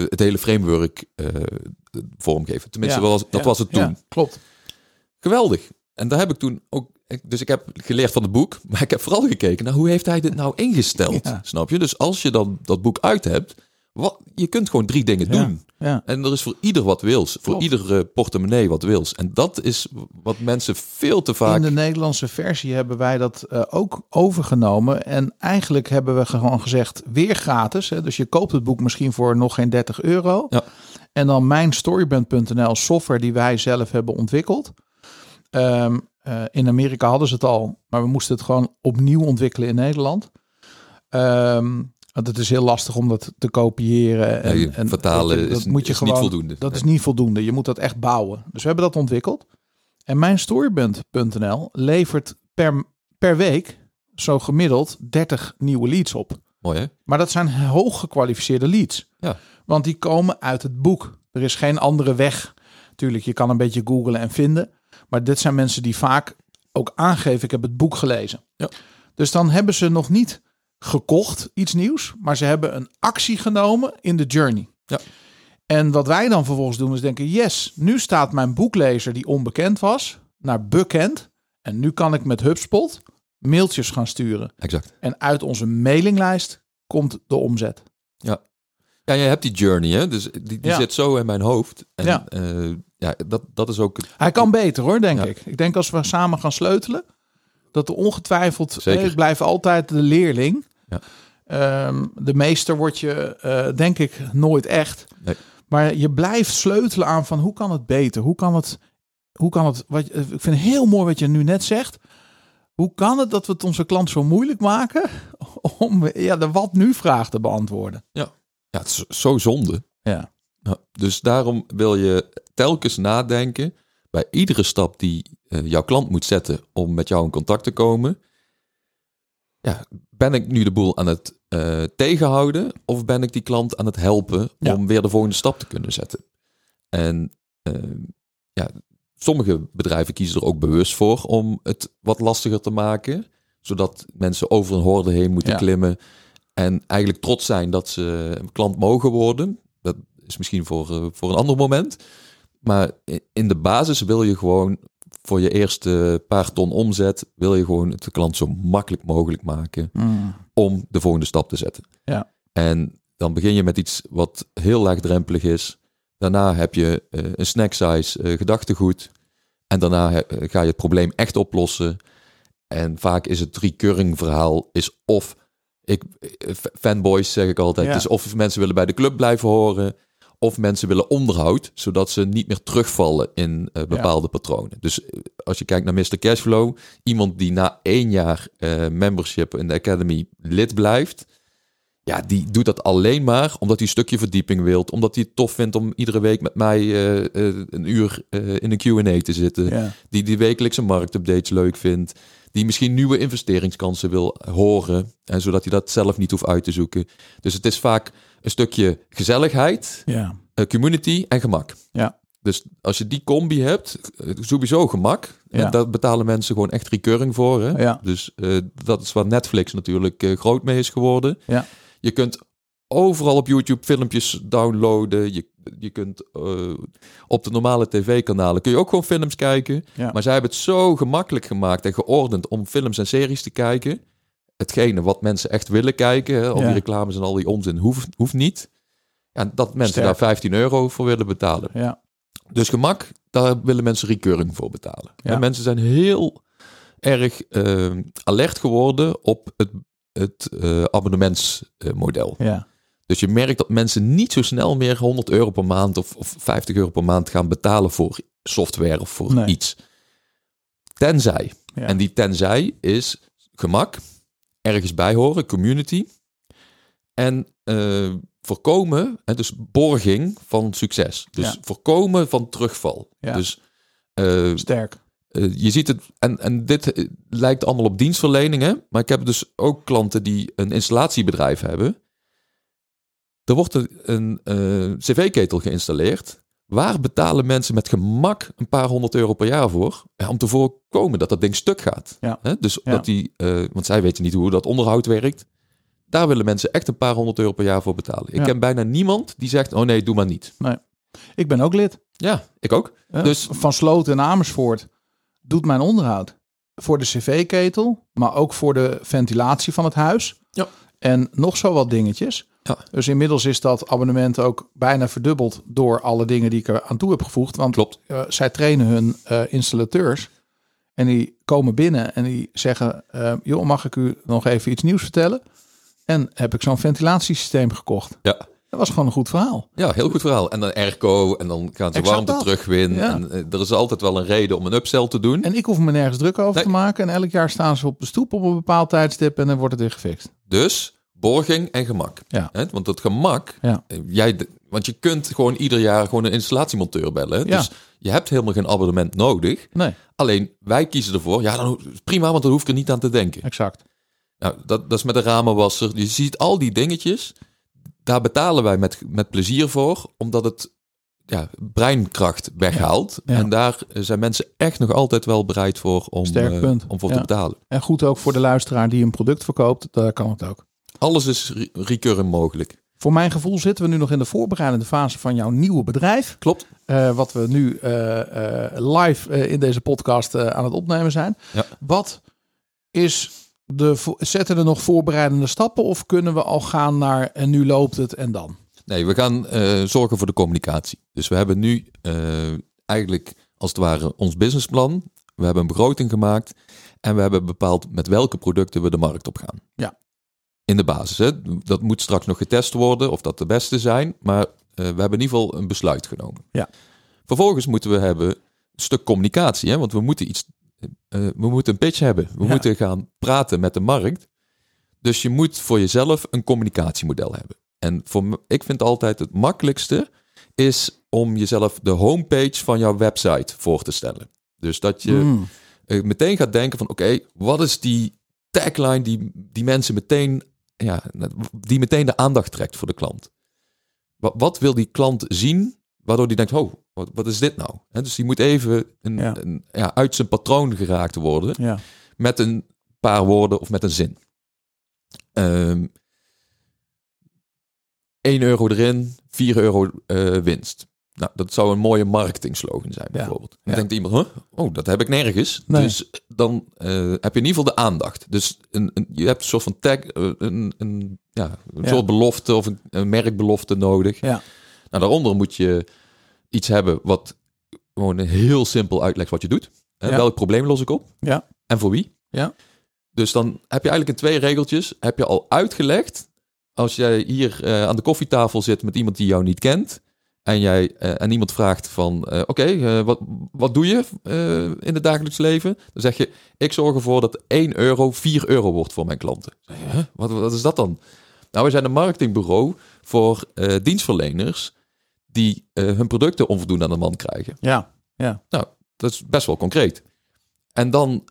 het hele framework vormgeven. Tenminste, Ja. was, dat was het toen. Klopt. Geweldig. En daar heb ik toen ook. Dus ik heb geleerd van het boek, maar ik heb vooral gekeken naar hoe heeft hij dit nou ingesteld. Ja. Snap je? Dus als je dan dat boek uit hebt, wat, je kunt gewoon drie dingen Ja. doen. Ja. En er is voor ieder wat wils. Voor Klopt. ieder eh, portemonnee wat wils. En dat is wat mensen veel te vaak. In de Nederlandse versie hebben wij dat eh, ook overgenomen. En eigenlijk hebben we gewoon gezegd, weer gratis. Hè? Dus je koopt het boek misschien voor nog geen 30 euro. Ja. En dan mijnstoryband.nl software die wij zelf hebben ontwikkeld. Ehm, eh, in Amerika hadden ze het al, maar we moesten het gewoon opnieuw ontwikkelen in Nederland. Ehm, want het is heel lastig om dat te kopiëren. En, Ja, je en vertalen dat, dat is- moet je is niet voldoende. Dat is niet voldoende. Je moet dat echt bouwen. Dus we hebben dat ontwikkeld. En mijnstoryband.nl levert per, per week zo gemiddeld 30 nieuwe leads op. Mooi hè? Maar dat zijn hoog gekwalificeerde leads. Ja. Want die komen uit het boek. Er is geen andere weg. Tuurlijk, je kan een beetje googlen en vinden. Maar dit zijn mensen die vaak ook aangeven, ik heb het boek gelezen. Ja. Dus dan hebben ze nog niet gekocht iets nieuws, maar ze hebben een actie genomen in de journey. Ja. En wat wij dan vervolgens doen is denken, yes, nu staat mijn boeklezer die onbekend was, naar bekend. En nu kan ik met HubSpot mailtjes gaan sturen. Exact. En uit onze mailinglijst komt de omzet. Ja. Ja, je hebt die journey hè. Dus die, die Ja. zit zo in mijn hoofd. En Ja. ja, ja dat, dat is ook... Hij kan beter hoor, denk Ja. ik. Ik denk als we samen gaan sleutelen, dat er ongetwijfeld, Zeker. eh, ik blijf altijd de leerling. Ja. Ehm, de meester word je, eh, denk ik, nooit echt. Nee. Maar je blijft sleutelen aan van hoe kan het beter? Hoe kan het, hoe kan het, wat, je- ik vind het heel mooi wat je nu net zegt. Hoe kan het dat we het onze klant zo moeilijk maken om ja, de wat nu vraag te beantwoorden? Ja, het is zo zonde. Ja. Ja, dus daarom wil je telkens nadenken bij iedere stap die eh, jouw klant moet zetten om met jou in contact te komen. Ja, ben ik nu de boel aan het eh, tegenhouden of ben ik die klant aan het helpen Ja. om weer de volgende stap te kunnen zetten? En eh, ja, sommige bedrijven kiezen er ook bewust voor om het wat lastiger te maken, zodat mensen over een horde heen moeten Ja. klimmen en eigenlijk trots zijn dat ze een klant mogen worden. Dat is misschien voor, eh, voor een ander moment. Maar in de basis wil je gewoon voor je eerste paar ton omzet, wil je gewoon het de klant zo makkelijk mogelijk maken Mm. om de volgende stap te zetten. Ja. En dan begin je met iets wat heel laagdrempelig is. Daarna heb je eh, een snack size eh, gedachtegoed. En daarna he- ga je het probleem echt oplossen. En vaak is het recurring verhaal is of ik eh, fanboys zeg ik altijd. Ja. Dus of mensen willen bij de club blijven horen, of mensen willen onderhoud, zodat ze niet meer terugvallen in eh, bepaalde patronen. Dus eh, als je kijkt naar Mr. Cashflow, iemand die na één jaar membership in de Academy lid blijft, ja, die doet dat alleen maar omdat hij een stukje verdieping wilt, omdat hij het tof vindt om iedere week met mij een uur eh, in een Q&A te zitten Ja. die die wekelijkse marktupdates leuk vindt, die misschien nieuwe investeringskansen wil horen, en zodat hij dat zelf niet hoeft uit te zoeken. Dus het is vaak een stukje gezelligheid, Ja. eh, community en gemak. Ja. Dus als je die combi hebt, eh, sowieso gemak. Ja. En daar betalen mensen gewoon echt recurring voor. Hè? Ja. Dus eh, dat is waar Netflix natuurlijk groot mee is geworden. Ja. Je kunt overal op YouTube filmpjes downloaden. Je, je kunt eh, op de normale tv-kanalen kun je ook gewoon films kijken. Ja. Maar zij hebben het zo gemakkelijk gemaakt en geordend om films en series te kijken. Hetgene wat mensen echt willen kijken, hè, al Ja. die reclames en al die onzin, hoeft, hoeft niet. Ja, dat mensen Sterk. daar 15 euro voor willen betalen. Ja. Dus gemak, daar willen mensen recurring voor betalen. Ja. En mensen zijn heel erg eh, alert geworden op het, het eh, abonnementsmodel. Ja. Dus je merkt dat mensen niet zo snel meer 100 euro per maand of, of 50 euro per maand gaan betalen voor software of voor Nee. iets. Tenzij. Ja. En die tenzij is gemak, ergens bij horen, community. En eh, voorkomen, hè, dus borging van succes. Dus Ja. voorkomen van terugval. Ja. Dus eh, Sterk. eh, je ziet het, en, en dit lijkt allemaal op dienstverlening, hè? maar ik heb dus ook klanten die een installatiebedrijf hebben. Er wordt een, eh, cv-ketel geïnstalleerd. Waar betalen mensen met gemak een paar honderd euro per jaar voor? Ja, om te voorkomen dat dat ding stuk gaat. Ja. Dus Ja. dat die, eh, want zij weten niet hoe dat onderhoud werkt. Daar willen mensen echt een paar honderd euro per jaar voor betalen. Ik Ja. ken bijna niemand die zegt: Oh nee, doe maar niet. Ik ben ook lid. Ja, ik ook. Dus- Van Sloten en Amersfoort doet mijn onderhoud. Voor de cv-ketel, maar ook voor de ventilatie van het huis. Ja. En nog zo wat dingetjes. Ja. Dus inmiddels is dat abonnement ook bijna verdubbeld door alle dingen die ik er aan toe heb gevoegd. Want Klopt. eh, zij trainen hun eh, installateurs. En die komen binnen en die zeggen: eh, Joh, mag ik u nog even iets nieuws vertellen? En heb ik zo'n ventilatiesysteem gekocht. Ja. Dat was gewoon een goed verhaal. Ja, heel goed verhaal. En dan airco en dan gaan ze Exact warmte dat. terugwinnen. Ja. En er is altijd wel een reden om een upsell te doen. En ik hoef me nergens druk over Nee. te maken. En elk jaar staan ze op de stoep op een bepaald tijdstip en dan wordt het weer gefixt. Dus borging en gemak. Ja. Hè? Want dat gemak, Ja. eh, jij, want je kunt gewoon ieder jaar gewoon een installatiemonteur bellen. hè. Ja. Dus je hebt helemaal geen abonnement nodig. Nee, Alleen wij kiezen ervoor. Ja, dan prima, want dan hoef ik er niet aan te denken. exact. Nou, dat, dat is met de ramenwasser. Je ziet al die dingetjes. Daar betalen wij met, met plezier voor, omdat het ja, breinkracht weghaalt. Ja, ja. En daar zijn mensen echt nog altijd wel bereid voor om, eh, om voor Ja. te betalen. En goed ook voor de luisteraar die een product verkoopt. Daar kan het ook. Alles is re- recurring mogelijk. Voor mijn gevoel zitten we nu nog in de voorbereidende fase van jouw nieuwe bedrijf. Klopt. Eh, wat we nu eh, eh, live in deze podcast aan het opnemen zijn. Ja. Wat is de, zetten er nog voorbereidende stappen of kunnen we al gaan naar en nu loopt het en dan? Nee, we gaan zorgen voor de communicatie. Dus we hebben nu eigenlijk als het ware ons businessplan. We hebben een begroting gemaakt. En we hebben bepaald met welke producten we de markt op gaan. Ja. In de basis. Hè? Dat moet straks nog getest worden of dat de beste zijn. Maar eh, we hebben in ieder geval een besluit genomen. Ja. Vervolgens moeten we hebben een stuk communicatie. Hè? Want we moeten iets. eh, we moeten een pitch hebben. We Ja. moeten gaan praten met de markt. Dus je moet voor jezelf een communicatiemodel hebben. En voor me, ik vind altijd het makkelijkste is om jezelf de homepage van jouw website voor te stellen. Dus dat je Mm, eh, meteen gaat denken van oké, wat is die tagline die, die mensen meteen, ja, die meteen de aandacht trekt voor de klant? Wat, wat wil die klant zien, waardoor die denkt, oh, wat, wat is dit nou? Dus die moet even een, Ja. een- ja, uit zijn patroon geraakt worden ja. met een paar woorden of met een zin. Ehm 1 euro erin, 4 euro eh, winst. Nou, dat zou een mooie marketingslogan zijn, bijvoorbeeld. Dan denkt iemand, huh? oh, dat heb ik nergens. Nee. Dus dan eh, heb je in ieder geval de aandacht. Dus een, een, je hebt een soort van tag, eh, een, een, ja, een soort belofte of een, een merkbelofte nodig. Ja. Nou, daaronder moet je iets hebben wat gewoon heel simpel uitlegt wat je doet. Hè, Ja. Welk probleem los ik op? Ja. En voor wie? Ja. Dus dan heb je eigenlijk in twee regeltjes heb je al uitgelegd. Als jij hier eh, aan de koffietafel zit met iemand die jou niet kent. En, jij, eh, en iemand vraagt van, eh, oké, eh, wat, wat doe je in het dagelijks leven? Dan zeg je, ik zorg ervoor dat 1 euro 4 euro wordt voor mijn klanten. Dan zeg je, "Huh? wat, wat is dat dan? Nou, we zijn een marketingbureau voor dienstverleners die hun producten onvoldoende aan de man krijgen. Ja. Dat is best wel concreet. En dan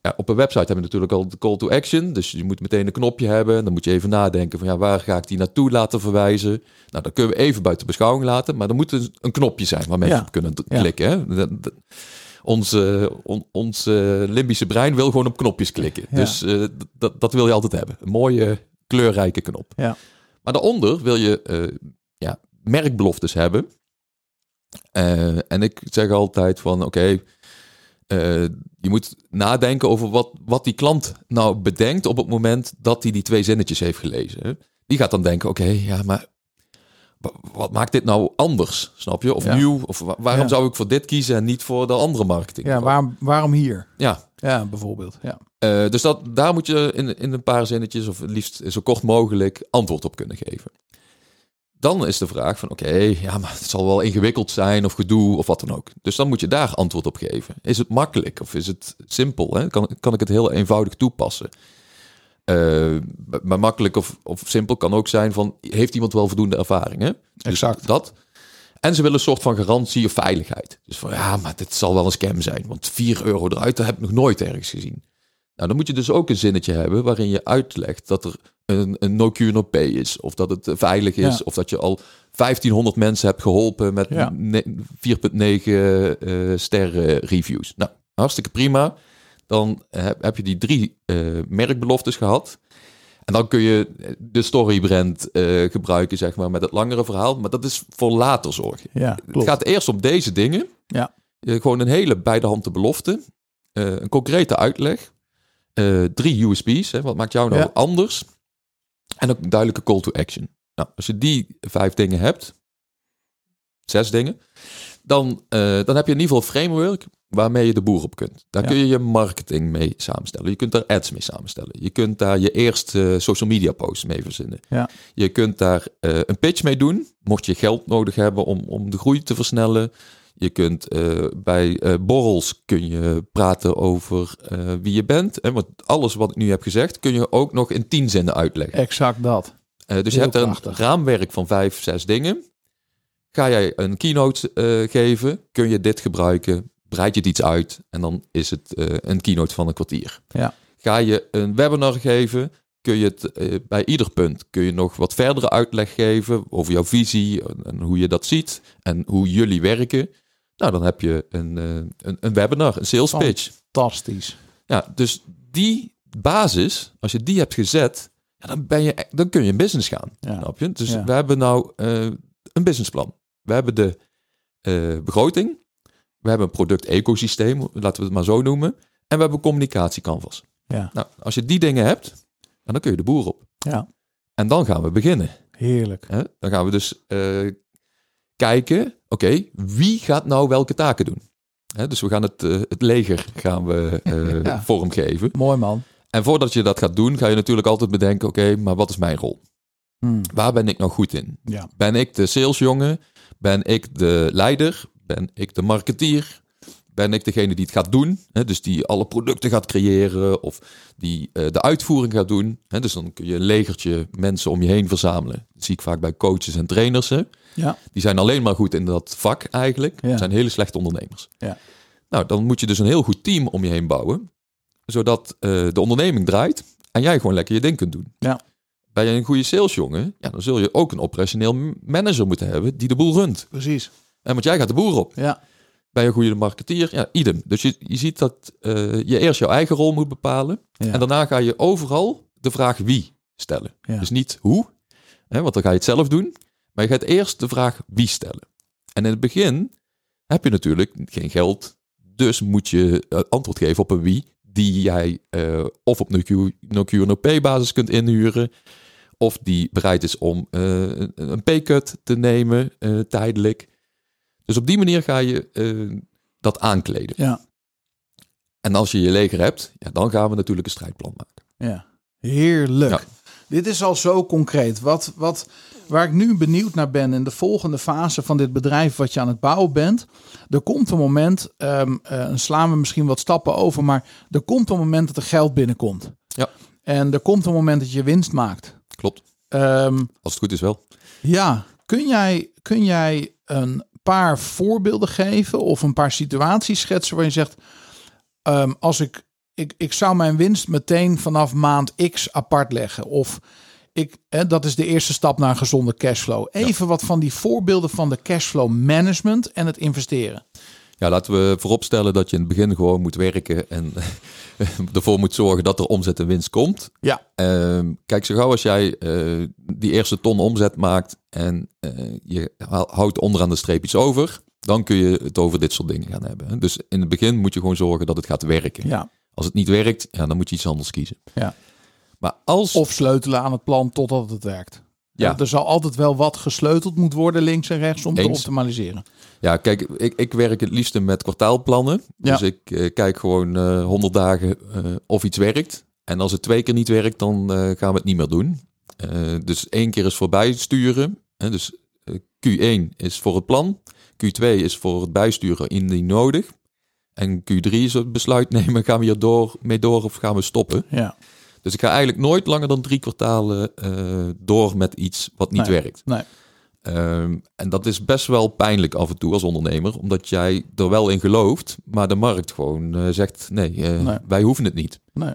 ja, op een website hebben we natuurlijk al de call to action. Dus je moet meteen een knopje hebben. Dan moet je even nadenken van ja, waar ga ik die naartoe laten verwijzen. Nou, dat kunnen we even buiten beschouwing laten. Maar er moet een, een knopje zijn waar mensen Ja. op kunnen Ja. klikken. Hè? Dat- dat- Ons, on- ons limbische brein wil gewoon op knopjes klikken. Dus eh, dat, dat wil je altijd hebben. Een mooie, kleurrijke knop. Ja. Maar daaronder wil je eh, ja, merkbeloftes hebben. Eh, en ik zeg altijd van oké, eh, je moet nadenken over wat, wat die klant nou bedenkt op het moment dat hij die twee zinnetjes heeft gelezen. Die gaat dan denken, oké, ja, maar wa- wat maakt dit nou anders? Snap je? Of Ja. nieuw? Of wa- waarom Ja. zou ik voor dit kiezen en niet voor de andere marketing? Ja, waarom, waarom hier? Ja, Ja, bijvoorbeeld. Ja. eh, dus dat, daar moet je in, in een paar zinnetjes, of het liefst zo kort mogelijk, antwoord op kunnen geven. Dan is de vraag van, oké, ja, maar het zal wel ingewikkeld zijn of gedoe of wat dan ook. Dus dan moet je daar antwoord op geven. Is het makkelijk of is het simpel? Hè? Kan, kan ik het heel eenvoudig toepassen? Eh, maar makkelijk of, of simpel kan ook zijn van, heeft iemand wel voldoende ervaring? Hè? Dus Exact. dat. En ze willen een soort van garantie of veiligheid. Dus van ja, maar dit zal wel een scam zijn. Want 4 euro eruit, dat heb ik nog nooit ergens gezien. Nou, dan moet je dus ook een zinnetje hebben waarin je uitlegt dat er een, een no cure no pay is. Of dat het veilig is. Ja. Of dat je al 1500 mensen hebt geholpen met Ja. ne- 4,9 eh sterren reviews. Nou, hartstikke prima. Dan heb, heb je die drie eh, merkbeloftes gehad. En dan kun je de storybrand eh gebruiken, zeg maar, met het langere verhaal. Maar dat is voor later zorgen. Ja, Het gaat eerst om deze dingen. Ja. Eh, gewoon een hele bij de hand de belofte. Eh, een concrete uitleg. Eh, drie USP's. Hè, wat maakt jou nou Ja. anders? En ook een duidelijke call to action. Nou, als je die vijf dingen hebt, zes dingen, dan, eh, dan heb je in ieder geval een framework waarmee je de boer op kunt. Daar Ja. kun je je marketing mee samenstellen. Je kunt daar ads mee samenstellen. Je kunt daar je eerste eh, social media posts mee verzinnen. Ja. Je kunt daar een pitch mee doen, mocht je geld nodig hebben om, om de groei te versnellen. Je kunt eh, bij eh, borrels kun je praten over eh, wie je bent. En wat, alles wat ik nu heb gezegd, kun je ook nog in tien zinnen uitleggen. Exact dat. Dus Heel je hebt er een raamwerk van vijf, zes dingen. Ga jij een keynote geven, kun je dit gebruiken, breid je het iets uit en dan is het een keynote van een kwartier. Ja. Ga je een webinar geven, kun je het bij ieder punt kun je nog wat verdere uitleg geven over jouw visie en hoe je dat ziet en hoe jullie werken. Nou, dan heb je een, eh, een, een webinar, een sales pitch. Fantastisch. Ja, dus die basis, als je die hebt gezet, ja, dan, ben je, dan kun je in business gaan. Ja. Snap je? Dus Ja. we hebben nou eh, een businessplan. We hebben de eh, begroting. We hebben een product-ecosysteem, laten we het maar zo noemen. En we hebben een communicatiecanvas. Ja. Nou, als je die dingen hebt, dan kun je de boer op. Ja, En dan gaan we beginnen. heerlijk. Dan gaan we dus kijken, oké, wie gaat nou welke taken doen? Dus we gaan het, eh, het leger gaan we, eh, Ja. vormgeven. Mooi man. En voordat je dat gaat doen, ga je natuurlijk altijd bedenken, oké, maar wat is mijn rol? Hmm. Waar ben ik nou goed in? Ja. Ben ik de salesjongen? Ben ik de leider? Ben ik de marketeer? Ben ik degene die het gaat doen? Hè, dus die alle producten gaat creëren of die eh, de uitvoering gaat doen. Hè, dus dan kun je een legertje mensen om je heen verzamelen. Dat zie ik vaak bij coaches en trainers. Hè. Ja. Die zijn alleen maar goed in dat vak eigenlijk. Ja. zijn hele slechte ondernemers. Ja. Nou, dan moet je dus een heel goed team om je heen bouwen. Zodat eh, de onderneming draait en jij gewoon lekker je ding kunt doen. Ja. Ben je een goede salesjongen, ja, dan zul je ook een operationeel manager moeten hebben die de boel runt. Precies. En want jij gaat de boer op. Ja. Ben je een goede marketeer? Ja, idem. Dus je, je ziet dat eh, je eerst jouw eigen rol moet bepalen. Ja. En daarna ga je overal de vraag wie stellen. Ja. Dus niet hoe, hè, want dan ga je het zelf doen. Maar je gaat eerst de vraag wie stellen. En in het begin heb je natuurlijk geen geld. Dus moet je eh, antwoord geven op een wie. Die jij eh, of op no-Q, no-pay basis kunt inhuren. Of die bereid is om een, pay-cut te nemen tijdelijk. Dus op die manier ga je eh, dat aankleden. Ja. En als je je leger hebt, ja, dan gaan we natuurlijk een strijdplan maken. Ja, heerlijk. Ja. Dit is al zo concreet. Wat, wat, waar ik nu benieuwd naar ben in de volgende fase van dit bedrijf wat je aan het bouwen bent. Er komt een moment, dan slaan we misschien wat stappen over, maar er komt een moment dat er geld binnenkomt. Ja. En er komt een moment dat je winst maakt. Klopt. Ehm, Als het goed is wel. ja, kun jij, kun jij een paar voorbeelden geven of een paar situaties schetsen waar je zegt, ehm, als ik, ik, ik zou mijn winst meteen vanaf maand X apart leggen. Of ik, hè, dat is de eerste stap naar een gezonde cashflow. Even wat van die voorbeelden van de cashflow management en het investeren. Ja, laten we vooropstellen dat je in het begin gewoon moet werken en ervoor moet zorgen dat er omzet en winst komt. Ja. Ehm, kijk, zo gauw als jij eh, die eerste ton omzet maakt en eh, je hou- houdt onderaan de streep iets over, dan kun je het over dit soort dingen gaan hebben. Dus in het begin moet je gewoon zorgen dat het gaat werken. Ja. Als het niet werkt, ja, dan moet je iets anders kiezen. Ja. Maar als... Of sleutelen aan het plan totdat het werkt. Ja. Er zal altijd wel wat gesleuteld moet worden links en rechts om te optimaliseren. Ja, kijk, ik, ik werk het liefste met kwartaalplannen. Ja. Dus ik eh, kijk gewoon eh 100 dagen eh, of iets werkt. En als het twee keer niet werkt, dan gaan we het niet meer doen. Dus één keer is voorbij sturen. Hè, dus eh, Q1 is voor het plan. Q2 is voor het bijsturen indien nodig. En Q3 is het besluit nemen, gaan we hier door, mee door of gaan we stoppen. Ja. Dus ik ga eigenlijk nooit langer dan drie kwartalen door met iets wat niet Nee. werkt. Nee. Ehm, en dat is best wel pijnlijk af en toe als ondernemer, omdat jij er wel in gelooft, maar de markt gewoon eh, zegt: nee, eh, Nee. wij hoeven het niet. Nee.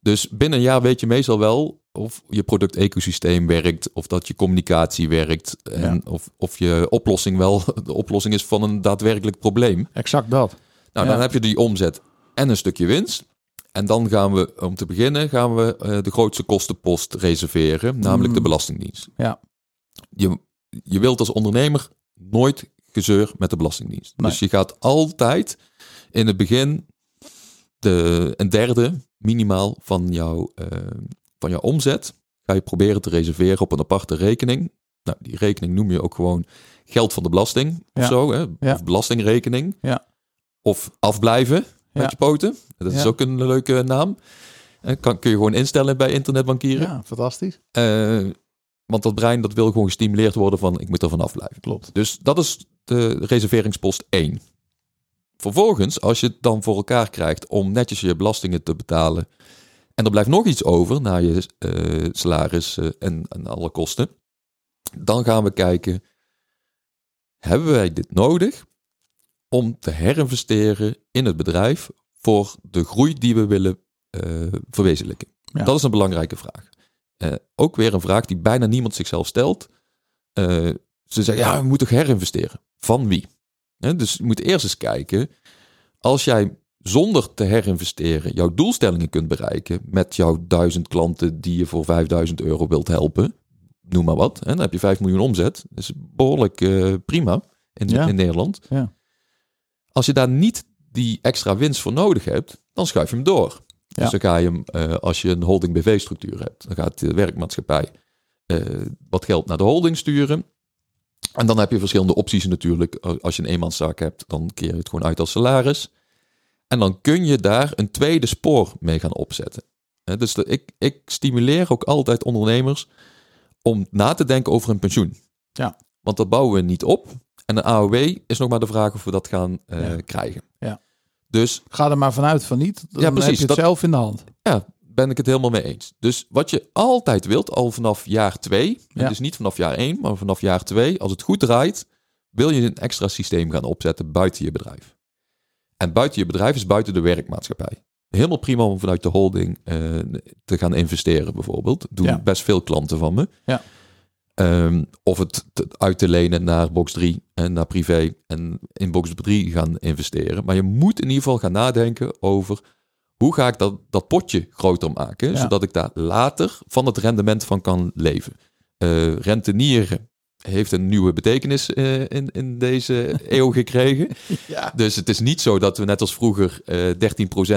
Dus binnen een jaar weet je meestal wel of je product-ecosysteem werkt, of dat je communicatie werkt, en of, of je oplossing wel de oplossing is van een daadwerkelijk probleem. Exact dat. Nou, Ja. dan heb je die omzet en een stukje winst. En dan gaan we, om te beginnen, gaan we eh, de grootste kostenpost reserveren, namelijk de Mm. Belastingdienst. Ja. Je, je wilt als ondernemer nooit gezeur met de Belastingdienst. Nee. Dus je gaat altijd in het begin de, een derde minimaal van jouw, eh, van jouw omzet ga je proberen te reserveren op een aparte rekening. Nou, die rekening noem je ook gewoon geld van de belasting Ja. of zo, hè? Ja. of belastingrekening. Ja. Of afblijven met je poten. Dat is ook een leuke naam. Kan, kun je gewoon instellen bij internetbankieren. Ja, fantastisch. Eh, want dat brein dat wil gewoon gestimuleerd worden van ik moet er vanaf blijven. Klopt. Dus dat is de reserveringspost 1. Vervolgens, als je het dan voor elkaar krijgt om netjes je belastingen te betalen. En er blijft nog iets over na je eh, salaris en, en alle kosten. Dan gaan we kijken, hebben wij dit nodig om te herinvesteren in het bedrijf voor de groei die we willen eh, verwezenlijken? Ja. Dat is een belangrijke vraag. Eh, ook weer een vraag die bijna niemand zichzelf stelt. Eh, ze zeggen, ja, we moeten toch herinvesteren. Van wie? Dus je moet eerst eens kijken, als jij zonder te herinvesteren jouw doelstellingen kunt bereiken met jouw duizend klanten die je voor 5000 euro wilt helpen, noem maar wat, hè, dan heb je 5 miljoen omzet. Dat is behoorlijk eh, prima in, Ja. in Nederland. Ja. Als je daar niet die extra winst voor nodig hebt, dan schuif je hem door. Dus dan ga je hem, eh, als je een holding BV-structuur hebt, dan gaat de werkmaatschappij eh, wat geld naar de holding sturen. En dan heb je verschillende opties natuurlijk. Als je een eenmanszaak hebt, dan keer je het gewoon uit als salaris. En dan kun je daar een tweede spoor mee gaan opzetten. Dus de, ik, ik stimuleer ook altijd ondernemers om na te denken over een pensioen. Ja. Want dat bouwen we niet op. En een AOW is nog maar de vraag of we dat gaan eh, Ja. krijgen. Ja. Dus Ga er maar vanuit van niet. Dan Ja, precies, heb je het dat- zelf in de hand. ja, ben ik het helemaal mee eens. Dus wat je altijd wilt, al vanaf jaar twee, Ja. dus niet vanaf jaar één, maar vanaf jaar twee, als het goed draait, wil je een extra systeem gaan opzetten buiten je bedrijf. En buiten je bedrijf is buiten de werkmaatschappij. Helemaal prima om vanuit de holding eh, te gaan investeren, bijvoorbeeld. Doen Ja. best veel klanten van me. Ja. Ehm, of het te- uit te lenen naar box 3 en naar privé en in box 3 gaan investeren. Maar je moet in ieder geval gaan nadenken over hoe ga ik dat, dat potje groter maken, Ja. zodat ik daar later van het rendement van kan leven. Eh rentenieren heeft een nieuwe betekenis eh, in, in deze eeuw gekregen. Ja. Dus het is niet zo dat we net als vroeger eh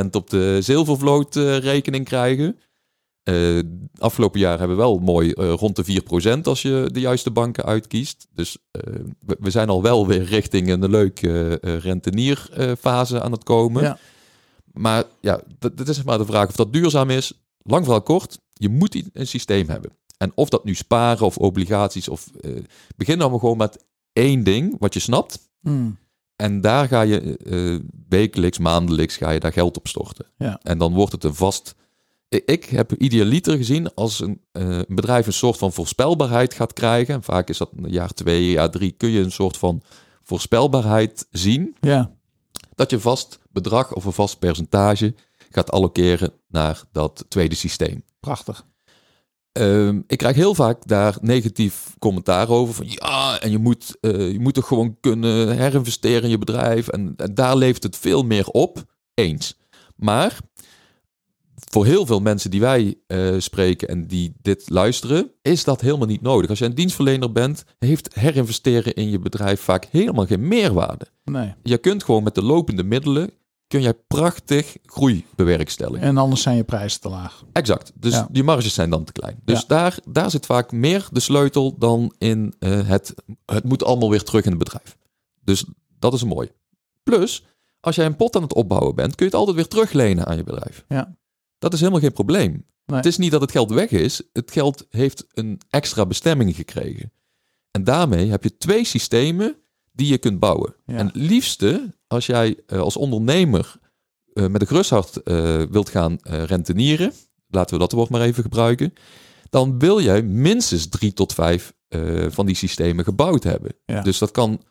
13% op de zilvervloot rekening krijgen. Eh, afgelopen jaar hebben we wel mooi eh, rond de 4% als je de juiste banken uitkiest. Dus eh, we, we zijn al wel weer richting een leuke rentenierfase aan het komen. Ja. Maar ja, dat, dat is maar de vraag of dat duurzaam is. Lang verhaal kort, je moet een systeem hebben. En of dat nu sparen of obligaties of... begin dan maar gewoon met één ding wat je snapt. Hmm. En daar ga je wekelijks, maandelijks ga je daar geld op storten. Ja. En dan wordt het een vast... Ik, heb idealiter gezien als een, eh, een bedrijf een soort van voorspelbaarheid gaat krijgen. En vaak is dat een jaar twee, jaar drie, kun je een soort van voorspelbaarheid zien. Ja. Dat je vast bedrag of een vast percentage gaat allokeren naar dat tweede systeem. Prachtig. Ehm, ik krijg heel vaak daar negatief commentaar over. Van ja, en je moet, eh, je moet toch gewoon kunnen herinvesteren in je bedrijf. En, en daar levert het veel meer op. Eens. Maar voor heel veel mensen die wij eh, spreken en die dit luisteren, is dat helemaal niet nodig. Als je een dienstverlener bent, heeft herinvesteren in je bedrijf vaak helemaal geen meerwaarde. Nee. Je kunt gewoon met de lopende middelen, kun jij prachtig groei bewerkstelligen. En anders zijn je prijzen te laag. Exact. Dus Ja. die marges zijn dan te klein. Dus Ja. daar, daar zit vaak meer de sleutel dan in eh, het, het moet allemaal weer terug in het bedrijf. Dus dat is mooi. Plus, als jij een pot aan het opbouwen bent, kun je het altijd weer teruglenen aan je bedrijf. Ja. Dat is helemaal geen probleem. Nee. Het is niet dat het geld weg is. Het geld heeft een extra bestemming gekregen. En daarmee heb je twee systemen die je kunt bouwen. Ja. En het liefste, als jij eh, als ondernemer eh, met een gerust hart eh, wilt gaan rentenieren, laten we dat woord maar even gebruiken, dan wil jij minstens drie tot vijf van die systemen gebouwd hebben. Ja. Dus dat kan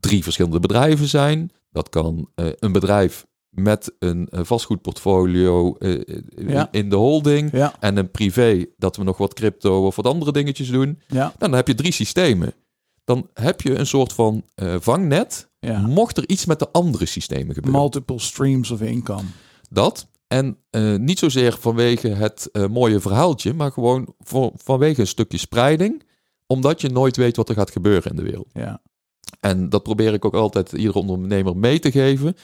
drie verschillende bedrijven zijn. Dat kan een bedrijf met een eh, vastgoedportfolio eh, Ja. in de holding. Ja, En een privé dat we nog wat crypto of wat andere dingetjes doen. ja, Nou, dan heb je drie systemen. Dan heb je een soort van eh, vangnet. Mocht er iets met de andere systemen gebeuren. Multiple streams of income. Dat. En eh, niet zozeer vanwege het eh, mooie verhaaltje, maar gewoon voor, vanwege een stukje spreiding. Omdat je nooit weet wat er gaat gebeuren in de wereld. Ja, En dat probeer ik ook altijd iedere ondernemer mee te geven.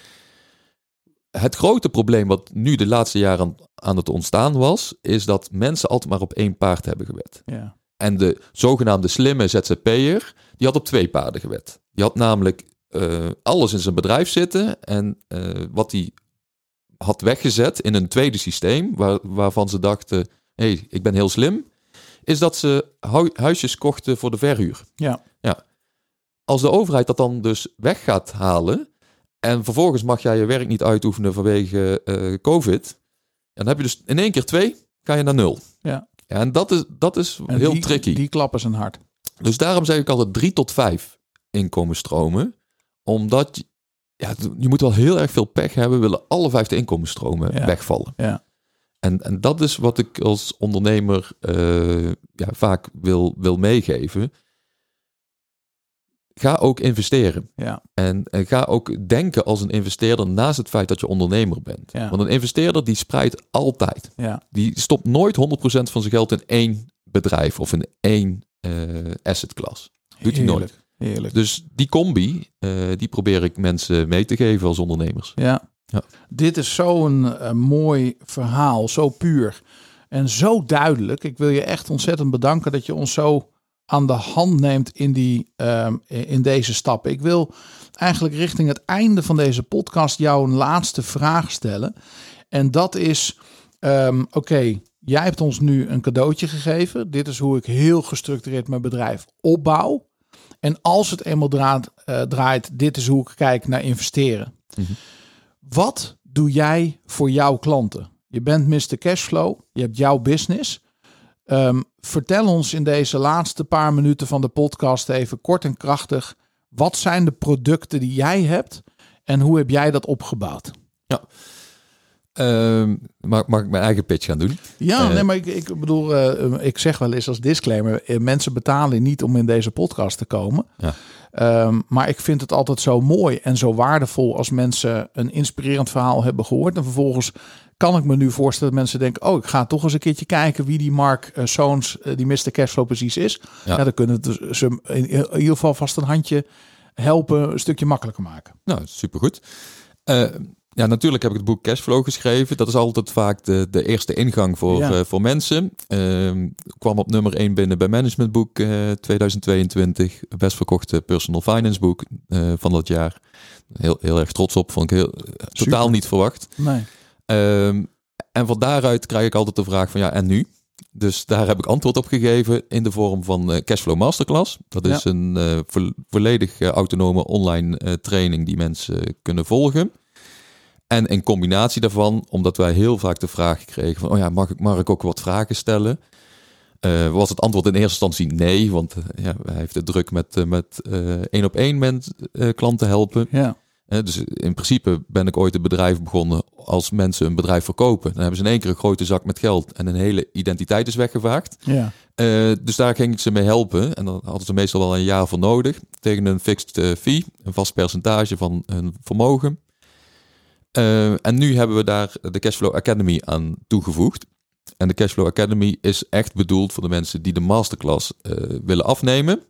Het grote probleem wat nu de laatste jaren aan, het ontstaan was, is dat mensen altijd maar op één paard hebben gewet. ja, En de zogenaamde slimme ZZP'er, die had op twee paarden gewet. Die had namelijk eh, alles in zijn bedrijf zitten en eh, wat hij had weggezet in een tweede systeem, waar, waarvan ze dachten, hé, hey, ik ben heel slim, is dat ze hu- huisjes kochten voor de verhuur. ja, Als de overheid dat dan dus weg gaat halen en vervolgens mag jij je werk niet uitoefenen vanwege eh, COVID, dan heb je dus in één keer twee, ga je naar nul. Ja. en dat is, dat is En heel die, tricky. Die klappen zijn hard. Dus daarom zeg ik altijd drie tot vijf inkomensstromen. Omdat je, ja, je moet wel heel erg veel pech hebben, willen alle vijf de inkomensstromen Ja. wegvallen. Ja. En, en dat is wat ik als ondernemer eh, ja, vaak wil, wil meegeven. Ga ook investeren. Ja, En, en ga ook denken als een investeerder naast het feit dat je ondernemer bent. Ja. Want een investeerder die spreidt altijd. ja, Die stopt nooit 100% van zijn geld in één bedrijf of in één eh assetklasse. Doet hij nooit. Heerlijk, Heerlijk. Dus die combi, eh, die probeer ik mensen mee te geven als ondernemers. Ja. Ja. Dit is zo'n eh, mooi verhaal, zo puur en zo duidelijk. Ik wil je echt ontzettend bedanken dat je ons zo aan de hand neemt in, die, ehm, in deze stappen. Ik wil eigenlijk richting het einde van deze podcast jou een laatste vraag stellen. En dat is, ehm, oké, jij hebt ons nu een cadeautje gegeven. Dit is hoe ik heel gestructureerd mijn bedrijf opbouw. En als het eenmaal draait, eh, draait dit is hoe ik kijk naar investeren. Wat doe jij voor jouw klanten? Je bent Mr. Cashflow, je hebt jouw business. Ehm, vertel ons in deze laatste paar minuten van de podcast even kort en krachtig. Wat zijn de producten die jij hebt en hoe heb jij dat opgebouwd? Ehm, mag, mag ik mijn eigen pitch gaan doen? Ja, Eh. nee, maar ik, ik bedoel, eh, ik zeg wel eens als disclaimer: eh, mensen betalen niet om in deze podcast te komen. Ja. Ehm, maar ik vind het altijd zo mooi en zo waardevol als mensen een inspirerend verhaal hebben gehoord. En vervolgens kan ik me nu voorstellen dat mensen denken: Oh, ik ga toch eens een keertje kijken wie die Mark eh, Soons, eh, die Mr. Cashflow precies is. Ja. Ja. dan kunnen we dus ze in, in ieder geval vast een handje helpen, een stukje makkelijker maken. Nou, supergoed. Eh ja, natuurlijk heb ik het boek Cashflow geschreven. Dat is altijd vaak de, de eerste ingang voor, Ja. eh, voor mensen. Ehm, kwam op nummer 1 binnen bij Managementboek eh 2022. Best verkochte personal finance boek eh, van dat jaar. Heel, heel erg trots op. Vond ik heel, totaal niet verwacht. Nee. Ehm, en van daaruit krijg ik altijd de vraag van ja, en nu? Dus daar heb ik antwoord op gegeven in de vorm van eh, Cashflow Masterclass. Dat is een eh, vo- volledig eh, autonome online training die mensen kunnen volgen. En in combinatie daarvan, omdat wij heel vaak de vraag kregen van, oh ja, mag ik, mag ik ook wat vragen stellen? Was het antwoord in eerste instantie nee, want ja, hij heeft het druk met, met één op één klanten helpen. Ja. Dus in principe ben ik ooit een bedrijf begonnen als mensen een bedrijf verkopen. Dan hebben ze in één keer een grote zak met geld en een hele identiteit is weggevaagd. Ja. Eh, dus daar ging ik ze mee helpen. En dan hadden ze meestal wel een jaar voor nodig. Tegen een fixed eh, fee, een vast percentage van hun vermogen. Eh, en nu hebben we daar de Cashflow Academy aan toegevoegd. En de Cashflow Academy is echt bedoeld voor de mensen die de masterclass willen afnemen.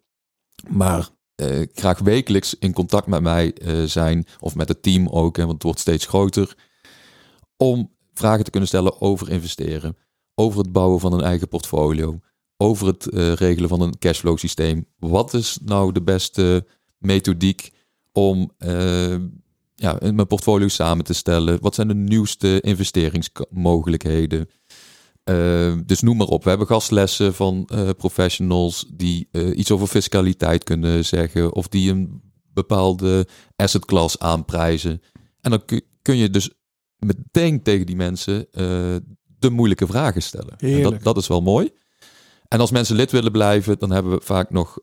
Maar eh, graag wekelijks in contact met mij eh, zijn. Of met het team ook, want het wordt steeds groter. Om vragen te kunnen stellen over investeren. Over het bouwen van een eigen portfolio. Over het eh, regelen van een cashflow systeem. Wat is nou de beste methodiek om eh, ja, mijn portfolio samen te stellen? Wat zijn de nieuwste investeringsmogelijkheden? Eh, dus noem maar op. We hebben gastlessen van eh, professionals die eh, iets over fiscaliteit kunnen zeggen. Of die een bepaalde asset class aanprijzen. En dan kun- je dus meteen tegen die mensen eh, de moeilijke vragen stellen. En dat, dat is wel mooi. En als mensen lid willen blijven, dan hebben we vaak nog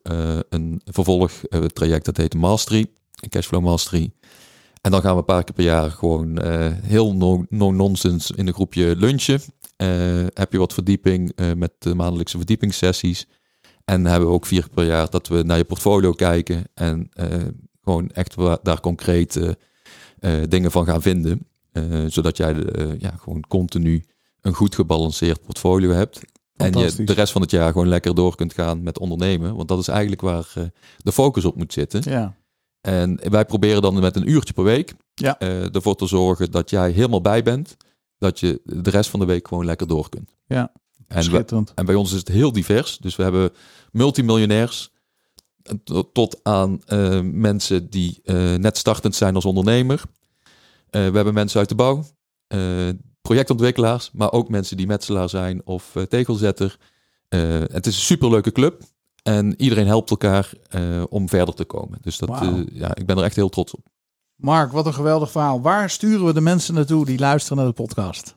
een vervolgtraject dat heet de Mastery, een Cashflow Mastery. En dan gaan we een paar keer per jaar gewoon heel no-nonsense in een groepje lunchen. Uh, heb je wat verdieping met de maandelijkse verdiepingssessies. En hebben we ook vier per jaar dat we naar je portfolio kijken en gewoon echt daar concrete dingen van gaan vinden. zodat jij ja, gewoon continu een goed gebalanceerd portfolio hebt. En je de rest van het jaar gewoon lekker door kunt gaan met ondernemen. Want dat is eigenlijk waar uh, de focus op moet zitten. Ja. En wij proberen dan met een uurtje per week ja. uh, ervoor te zorgen dat jij helemaal bij bent. Dat je de rest van de week gewoon lekker door kunt. Ja, en, we, en bij ons is het heel divers. Dus we hebben multimiljonairs tot aan uh, mensen die net startend zijn als ondernemer. we hebben mensen uit de bouw projectontwikkelaars, maar ook mensen die metselaar zijn of tegelzetter. Het is een superleuke club en iedereen helpt elkaar om verder te komen. Dus dat, wow. ja, ik ben er echt heel trots op. Mark, wat een geweldig verhaal. Waar sturen we de mensen naartoe die luisteren naar de podcast?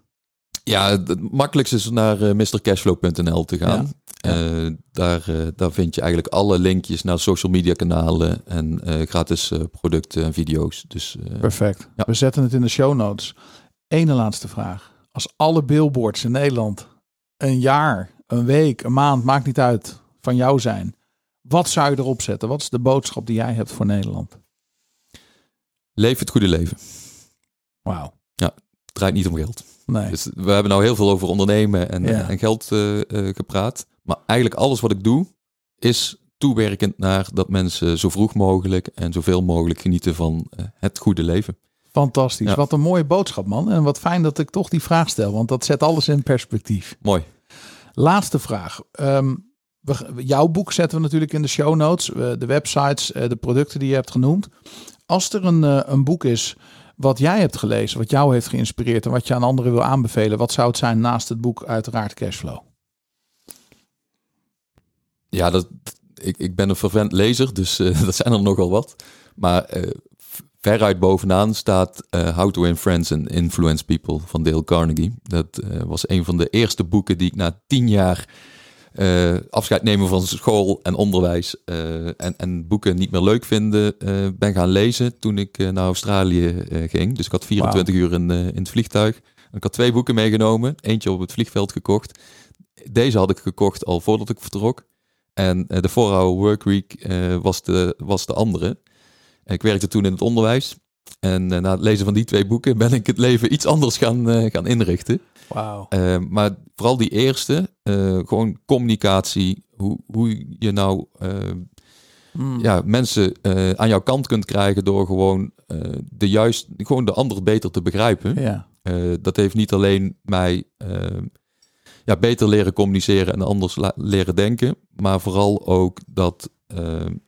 Ja, het makkelijkste is naar uh, mrcashflow.nl te gaan. Ja. Uh, daar, uh, daar vind je eigenlijk alle linkjes naar social media kanalen en gratis producten en video's. Dus, Perfect. Ja. We zetten het in de show notes. Ene laatste vraag. Als alle billboards in Nederland een jaar, een week, een maand, maakt niet uit, van jou zijn. Wat zou je erop zetten? Wat is de boodschap die jij hebt voor Nederland? Leef het goede leven. Wauw. Ja, het draait niet om geld. Nee. Dus we hebben nou heel veel over ondernemen en, ja. en geld uh, uh, gepraat. Maar eigenlijk alles wat ik doe, is toewerkend naar dat mensen zo vroeg mogelijk en zoveel mogelijk genieten van uh, het goede leven. Fantastisch. Wat een mooie boodschap, man. En wat fijn dat ik toch die vraag stel, want dat zet alles in perspectief. Mooi. Laatste vraag. Um, we, jouw boek zetten we natuurlijk in de show notes, de websites, de producten die je hebt genoemd. Als er een, uh, een boek is wat jij hebt gelezen, wat jou heeft geïnspireerd en wat je aan anderen wil aanbevelen, wat zou het zijn naast het boek uiteraard Cashflow? Ja, dat, ik, ik ben een vervent lezer, dus dat zijn er nogal wat. Maar veruit bovenaan staat uh, How to Win Friends and Influence People van Dale Carnegie. Dat uh, was een van de eerste boeken die ik na tien jaar uh, afscheid nemen van school en onderwijs en, en, boeken niet meer leuk vinden, ben gaan lezen toen ik naar Australië ging. Dus ik had 24 wow. uur in, in het vliegtuig. Ik had twee boeken meegenomen, eentje op het vliegveld gekocht. Deze had ik gekocht al voordat ik vertrok. En de 4-hour workweek was, de, was de andere. Ik werkte toen in het onderwijs. En uh, na het lezen van die twee boeken ben ik het leven iets anders gaan, uh, gaan inrichten. Wauw. Uh, maar vooral die eerste, gewoon communicatie, hoe, hoe je nou mm. ja, mensen aan jouw kant kunt krijgen door gewoon, de juist, gewoon de ander beter te begrijpen. Ja. dat heeft niet alleen mij ja, beter leren communiceren en anders leren denken, maar vooral ook dat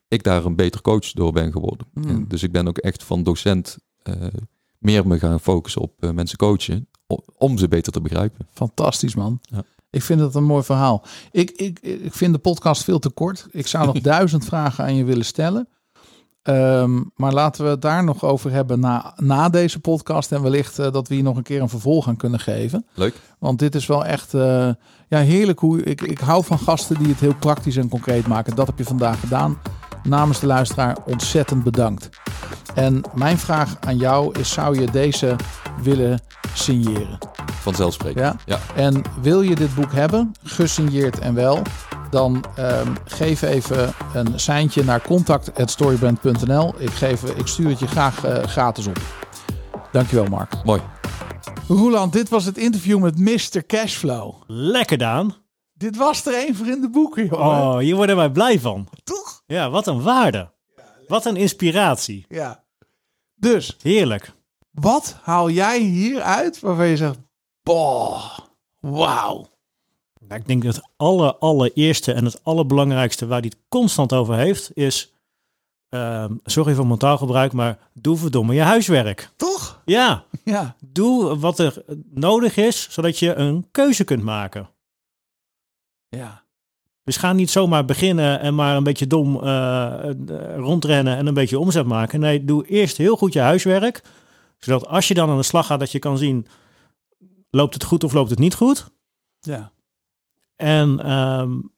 ik daar een beter coach door ben geworden. Mm. Dus ik ben ook echt van docent uh, meer me gaan focussen op uh, mensen coachen, om ze beter te begrijpen. Fantastisch man. Ja. Ik vind het een mooi verhaal. Ik, ik, ik vind de podcast veel te kort. Ik zou nog duizend vragen aan je willen stellen. Um, maar laten we het daar nog over hebben na, na deze podcast. En wellicht uh, dat we hier nog een keer een vervolg aan kunnen geven. Leuk. Want dit is wel echt uh, ja, heerlijk. Hoe, ik, ik hou van gasten die het heel praktisch en concreet maken. Dat heb je vandaag gedaan namens de luisteraar ontzettend bedankt. En mijn vraag aan jou is: zou je deze willen signeren? Vanzelfsprekend. Ja? ja. En wil je dit boek hebben, gesigneerd en wel, dan um, geef even een seintje naar contact.storybrand.nl. Ik, geef, ik stuur het je graag uh, gratis op. Dankjewel, Mark. Mooi. Roland, dit was het interview met Mr. Cashflow. Lekker, Daan. Dit was er een voor in de boeken, joh. Oh, hier worden wij blij van. Toch? Ja, wat een waarde. Wat een inspiratie. Ja. Dus. Heerlijk. Wat haal jij hieruit waarvan je zegt, boah, wauw. Ik denk dat het aller, allereerste en het allerbelangrijkste waar hij het constant over heeft, is, uh, sorry voor mijn taalgebruik, maar doe verdomme je huiswerk. Toch? Ja. Ja. Doe wat er nodig is, zodat je een keuze kunt maken. Ja. Dus ga niet zomaar beginnen en maar een beetje dom uh, rondrennen en een beetje omzet maken. Nee, doe eerst heel goed je huiswerk. Zodat als je dan aan de slag gaat, dat je kan zien, loopt het goed of loopt het niet goed? Ja. En um,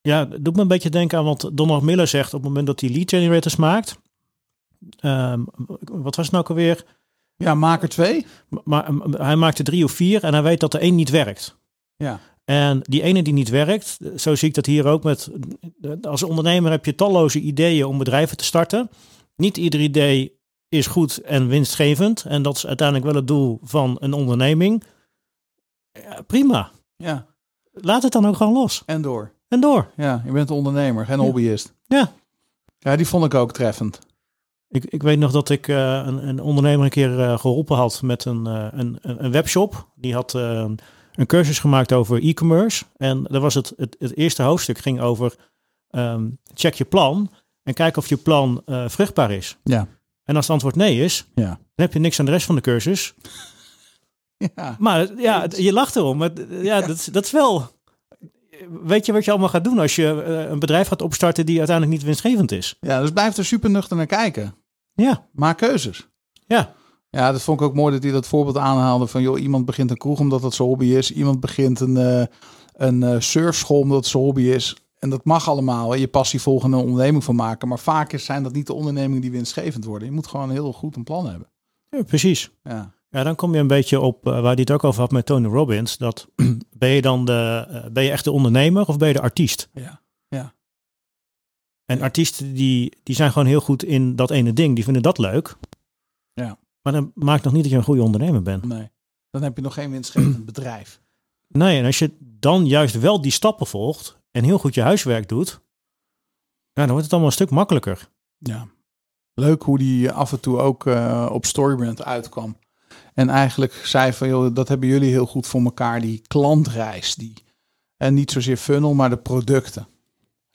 Ja, het doet me een beetje denken aan wat Donald Miller zegt op het moment dat hij lead generators maakt. Ehm, wat was het nou alweer? Ja, maak er twee. Maar hij maakt er drie of vier en hij weet dat er één niet werkt. Ja. En die ene die niet werkt, zo zie ik dat hier ook met. Als ondernemer heb je talloze ideeën om bedrijven te starten. Niet ieder idee is goed en winstgevend. En dat is uiteindelijk wel het doel van een onderneming. Ja, prima. Ja. Laat het dan ook gewoon los. En door. En door. Ja, je bent ondernemer, geen Ja. hobbyist. Ja. Ja, die vond ik ook treffend. Ik, ik weet nog dat ik eh, een, een ondernemer een keer eh, geholpen had met een, eh, een, een webshop. Die had een cursus gemaakt over e-commerce. En daar was het, het, het eerste hoofdstuk ging over ehm, check je plan en kijk of je plan eh, vruchtbaar is. Ja. En als het antwoord nee is, Ja. dan heb je niks aan de rest van de cursus. Ja. Maar ja, je lacht erom. Maar ja, dat, is- dat is wel... Weet je wat je allemaal gaat doen als je eh, een bedrijf gaat opstarten die uiteindelijk niet winstgevend is? ja, dus blijf er super nuchter naar kijken. Ja, Maak keuzes. ja. Ja, dat vond ik ook mooi dat hij dat voorbeeld aanhaalde van joh, iemand begint een kroeg omdat dat zijn hobby is. Iemand begint een, eh, een eh, surfschool omdat het zijn hobby is. En dat mag allemaal. Je passie volgen en een onderneming van maken. Maar vaak is- zijn dat niet de ondernemingen die winstgevend worden. Je moet gewoon heel goed een plan hebben. ja precies. Ja. Ja, dan kom je een beetje op eh, waar hij het ook over had met Tony Robbins. Dat ben je dan de, ben je echt de ondernemer of ben je de artiest? Ja. En artiesten die, die zijn gewoon heel goed in dat ene ding. Die vinden dat leuk. Ja. Maar dat maakt nog niet dat je een goede ondernemer bent. Nee. Dan heb je nog geen winstgevend bedrijf. Nee, en als je dan juist wel die stappen volgt en heel goed je huiswerk doet, ja, dan wordt het allemaal een stuk makkelijker. Ja. Leuk hoe die af en toe ook eh, op Storybrand uitkwam. En eigenlijk zei van, joh, dat hebben jullie heel goed voor elkaar. Die klantreis, die, en niet zozeer funnel, maar de producten.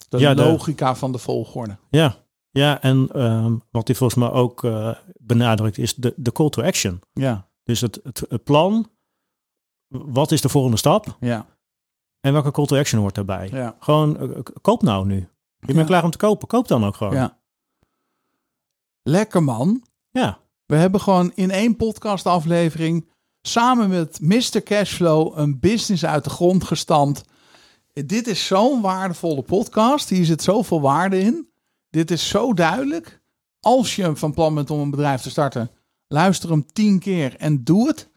De Ja, de- logica van de volgorde. Ja, ja en ehm, wat hij volgens mij ook eh, benadrukt is de, de call to action. Ja, Dus het, het, het plan, wat is de volgende stap ja, en welke call to action hoort daarbij? ja. Gewoon, eh, koop nou nu. Je bent Ja. klaar om te kopen, koop dan ook gewoon. ja. Lekker man. ja. We hebben gewoon in één podcast aflevering samen met Mr. Cashflow een business uit de grond gestampt. Dit is zo'n waardevolle podcast. Hier zit zoveel waarde in. Dit is zo duidelijk. Als je van plan bent om een bedrijf te starten, luister hem tien keer en doe het.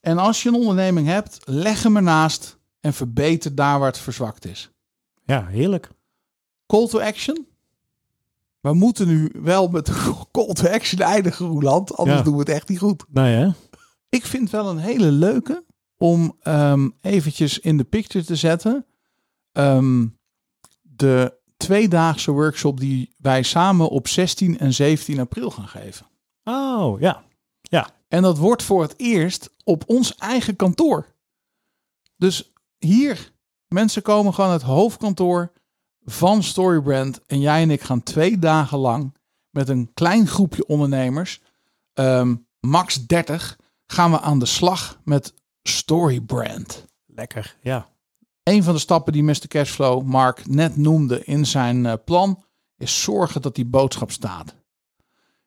En als je een onderneming hebt, leg hem ernaast en verbeter daar waar het verzwakt is. ja, heerlijk. Call to action. We moeten nu wel met call to action eindigen, Roeland. Anders Ja. doen we het echt niet goed. Nee hè? Ik vind wel een hele leuke om ehm, eventjes in de picture te zetten. Ehm, de tweedaagse workshop die wij samen op 16 en 17 april gaan geven. Oh, ja. En dat wordt voor het eerst op ons eigen kantoor. Dus hier, mensen komen gewoon het hoofdkantoor van Storybrand. En jij en ik gaan twee dagen lang met een klein groepje ondernemers, ehm, max 30, gaan we aan de slag met Storybrand. Lekker, ja. Een van de stappen die Mr. Cashflow Mark net noemde in zijn eh, plan is zorgen dat die boodschap staat.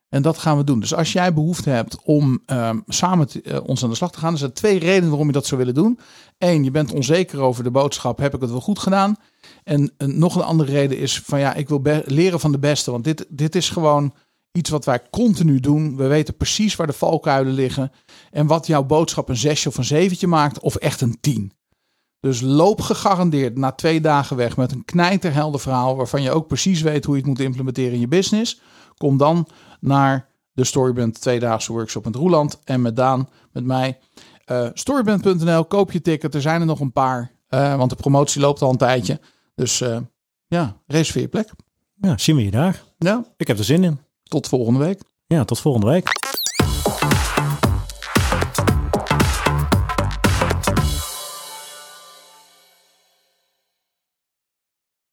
En dat gaan we doen. Dus als jij behoefte hebt om ehm, samen eh, ons aan de slag te gaan, er zijn twee redenen waarom je dat zou willen doen. Eén, je bent onzeker over de boodschap, heb ik het wel goed gedaan? En eh, nog een andere reden is van ja, ik wil leren van de beste, want dit, dit is gewoon iets wat wij continu doen. We weten precies waar de valkuilen liggen en wat jouw boodschap een zesje of een zeventje maakt of echt een tien. Dus loop gegarandeerd na twee dagen weg met een knijterhelder verhaal waarvan je ook precies weet hoe je het moet implementeren in je business. Kom dan naar de Storybrand tweedaagse workshop in het Roeland en met Daan, met mij. Eh Storybrand.nl, koop je ticket. Er zijn er nog een paar, eh, want de promotie loopt al een tijdje. Dus eh, ja, reserveer je plek. Ja, zien we je daar. Ja, Ik heb er zin in. tot volgende week. Ja, tot volgende week.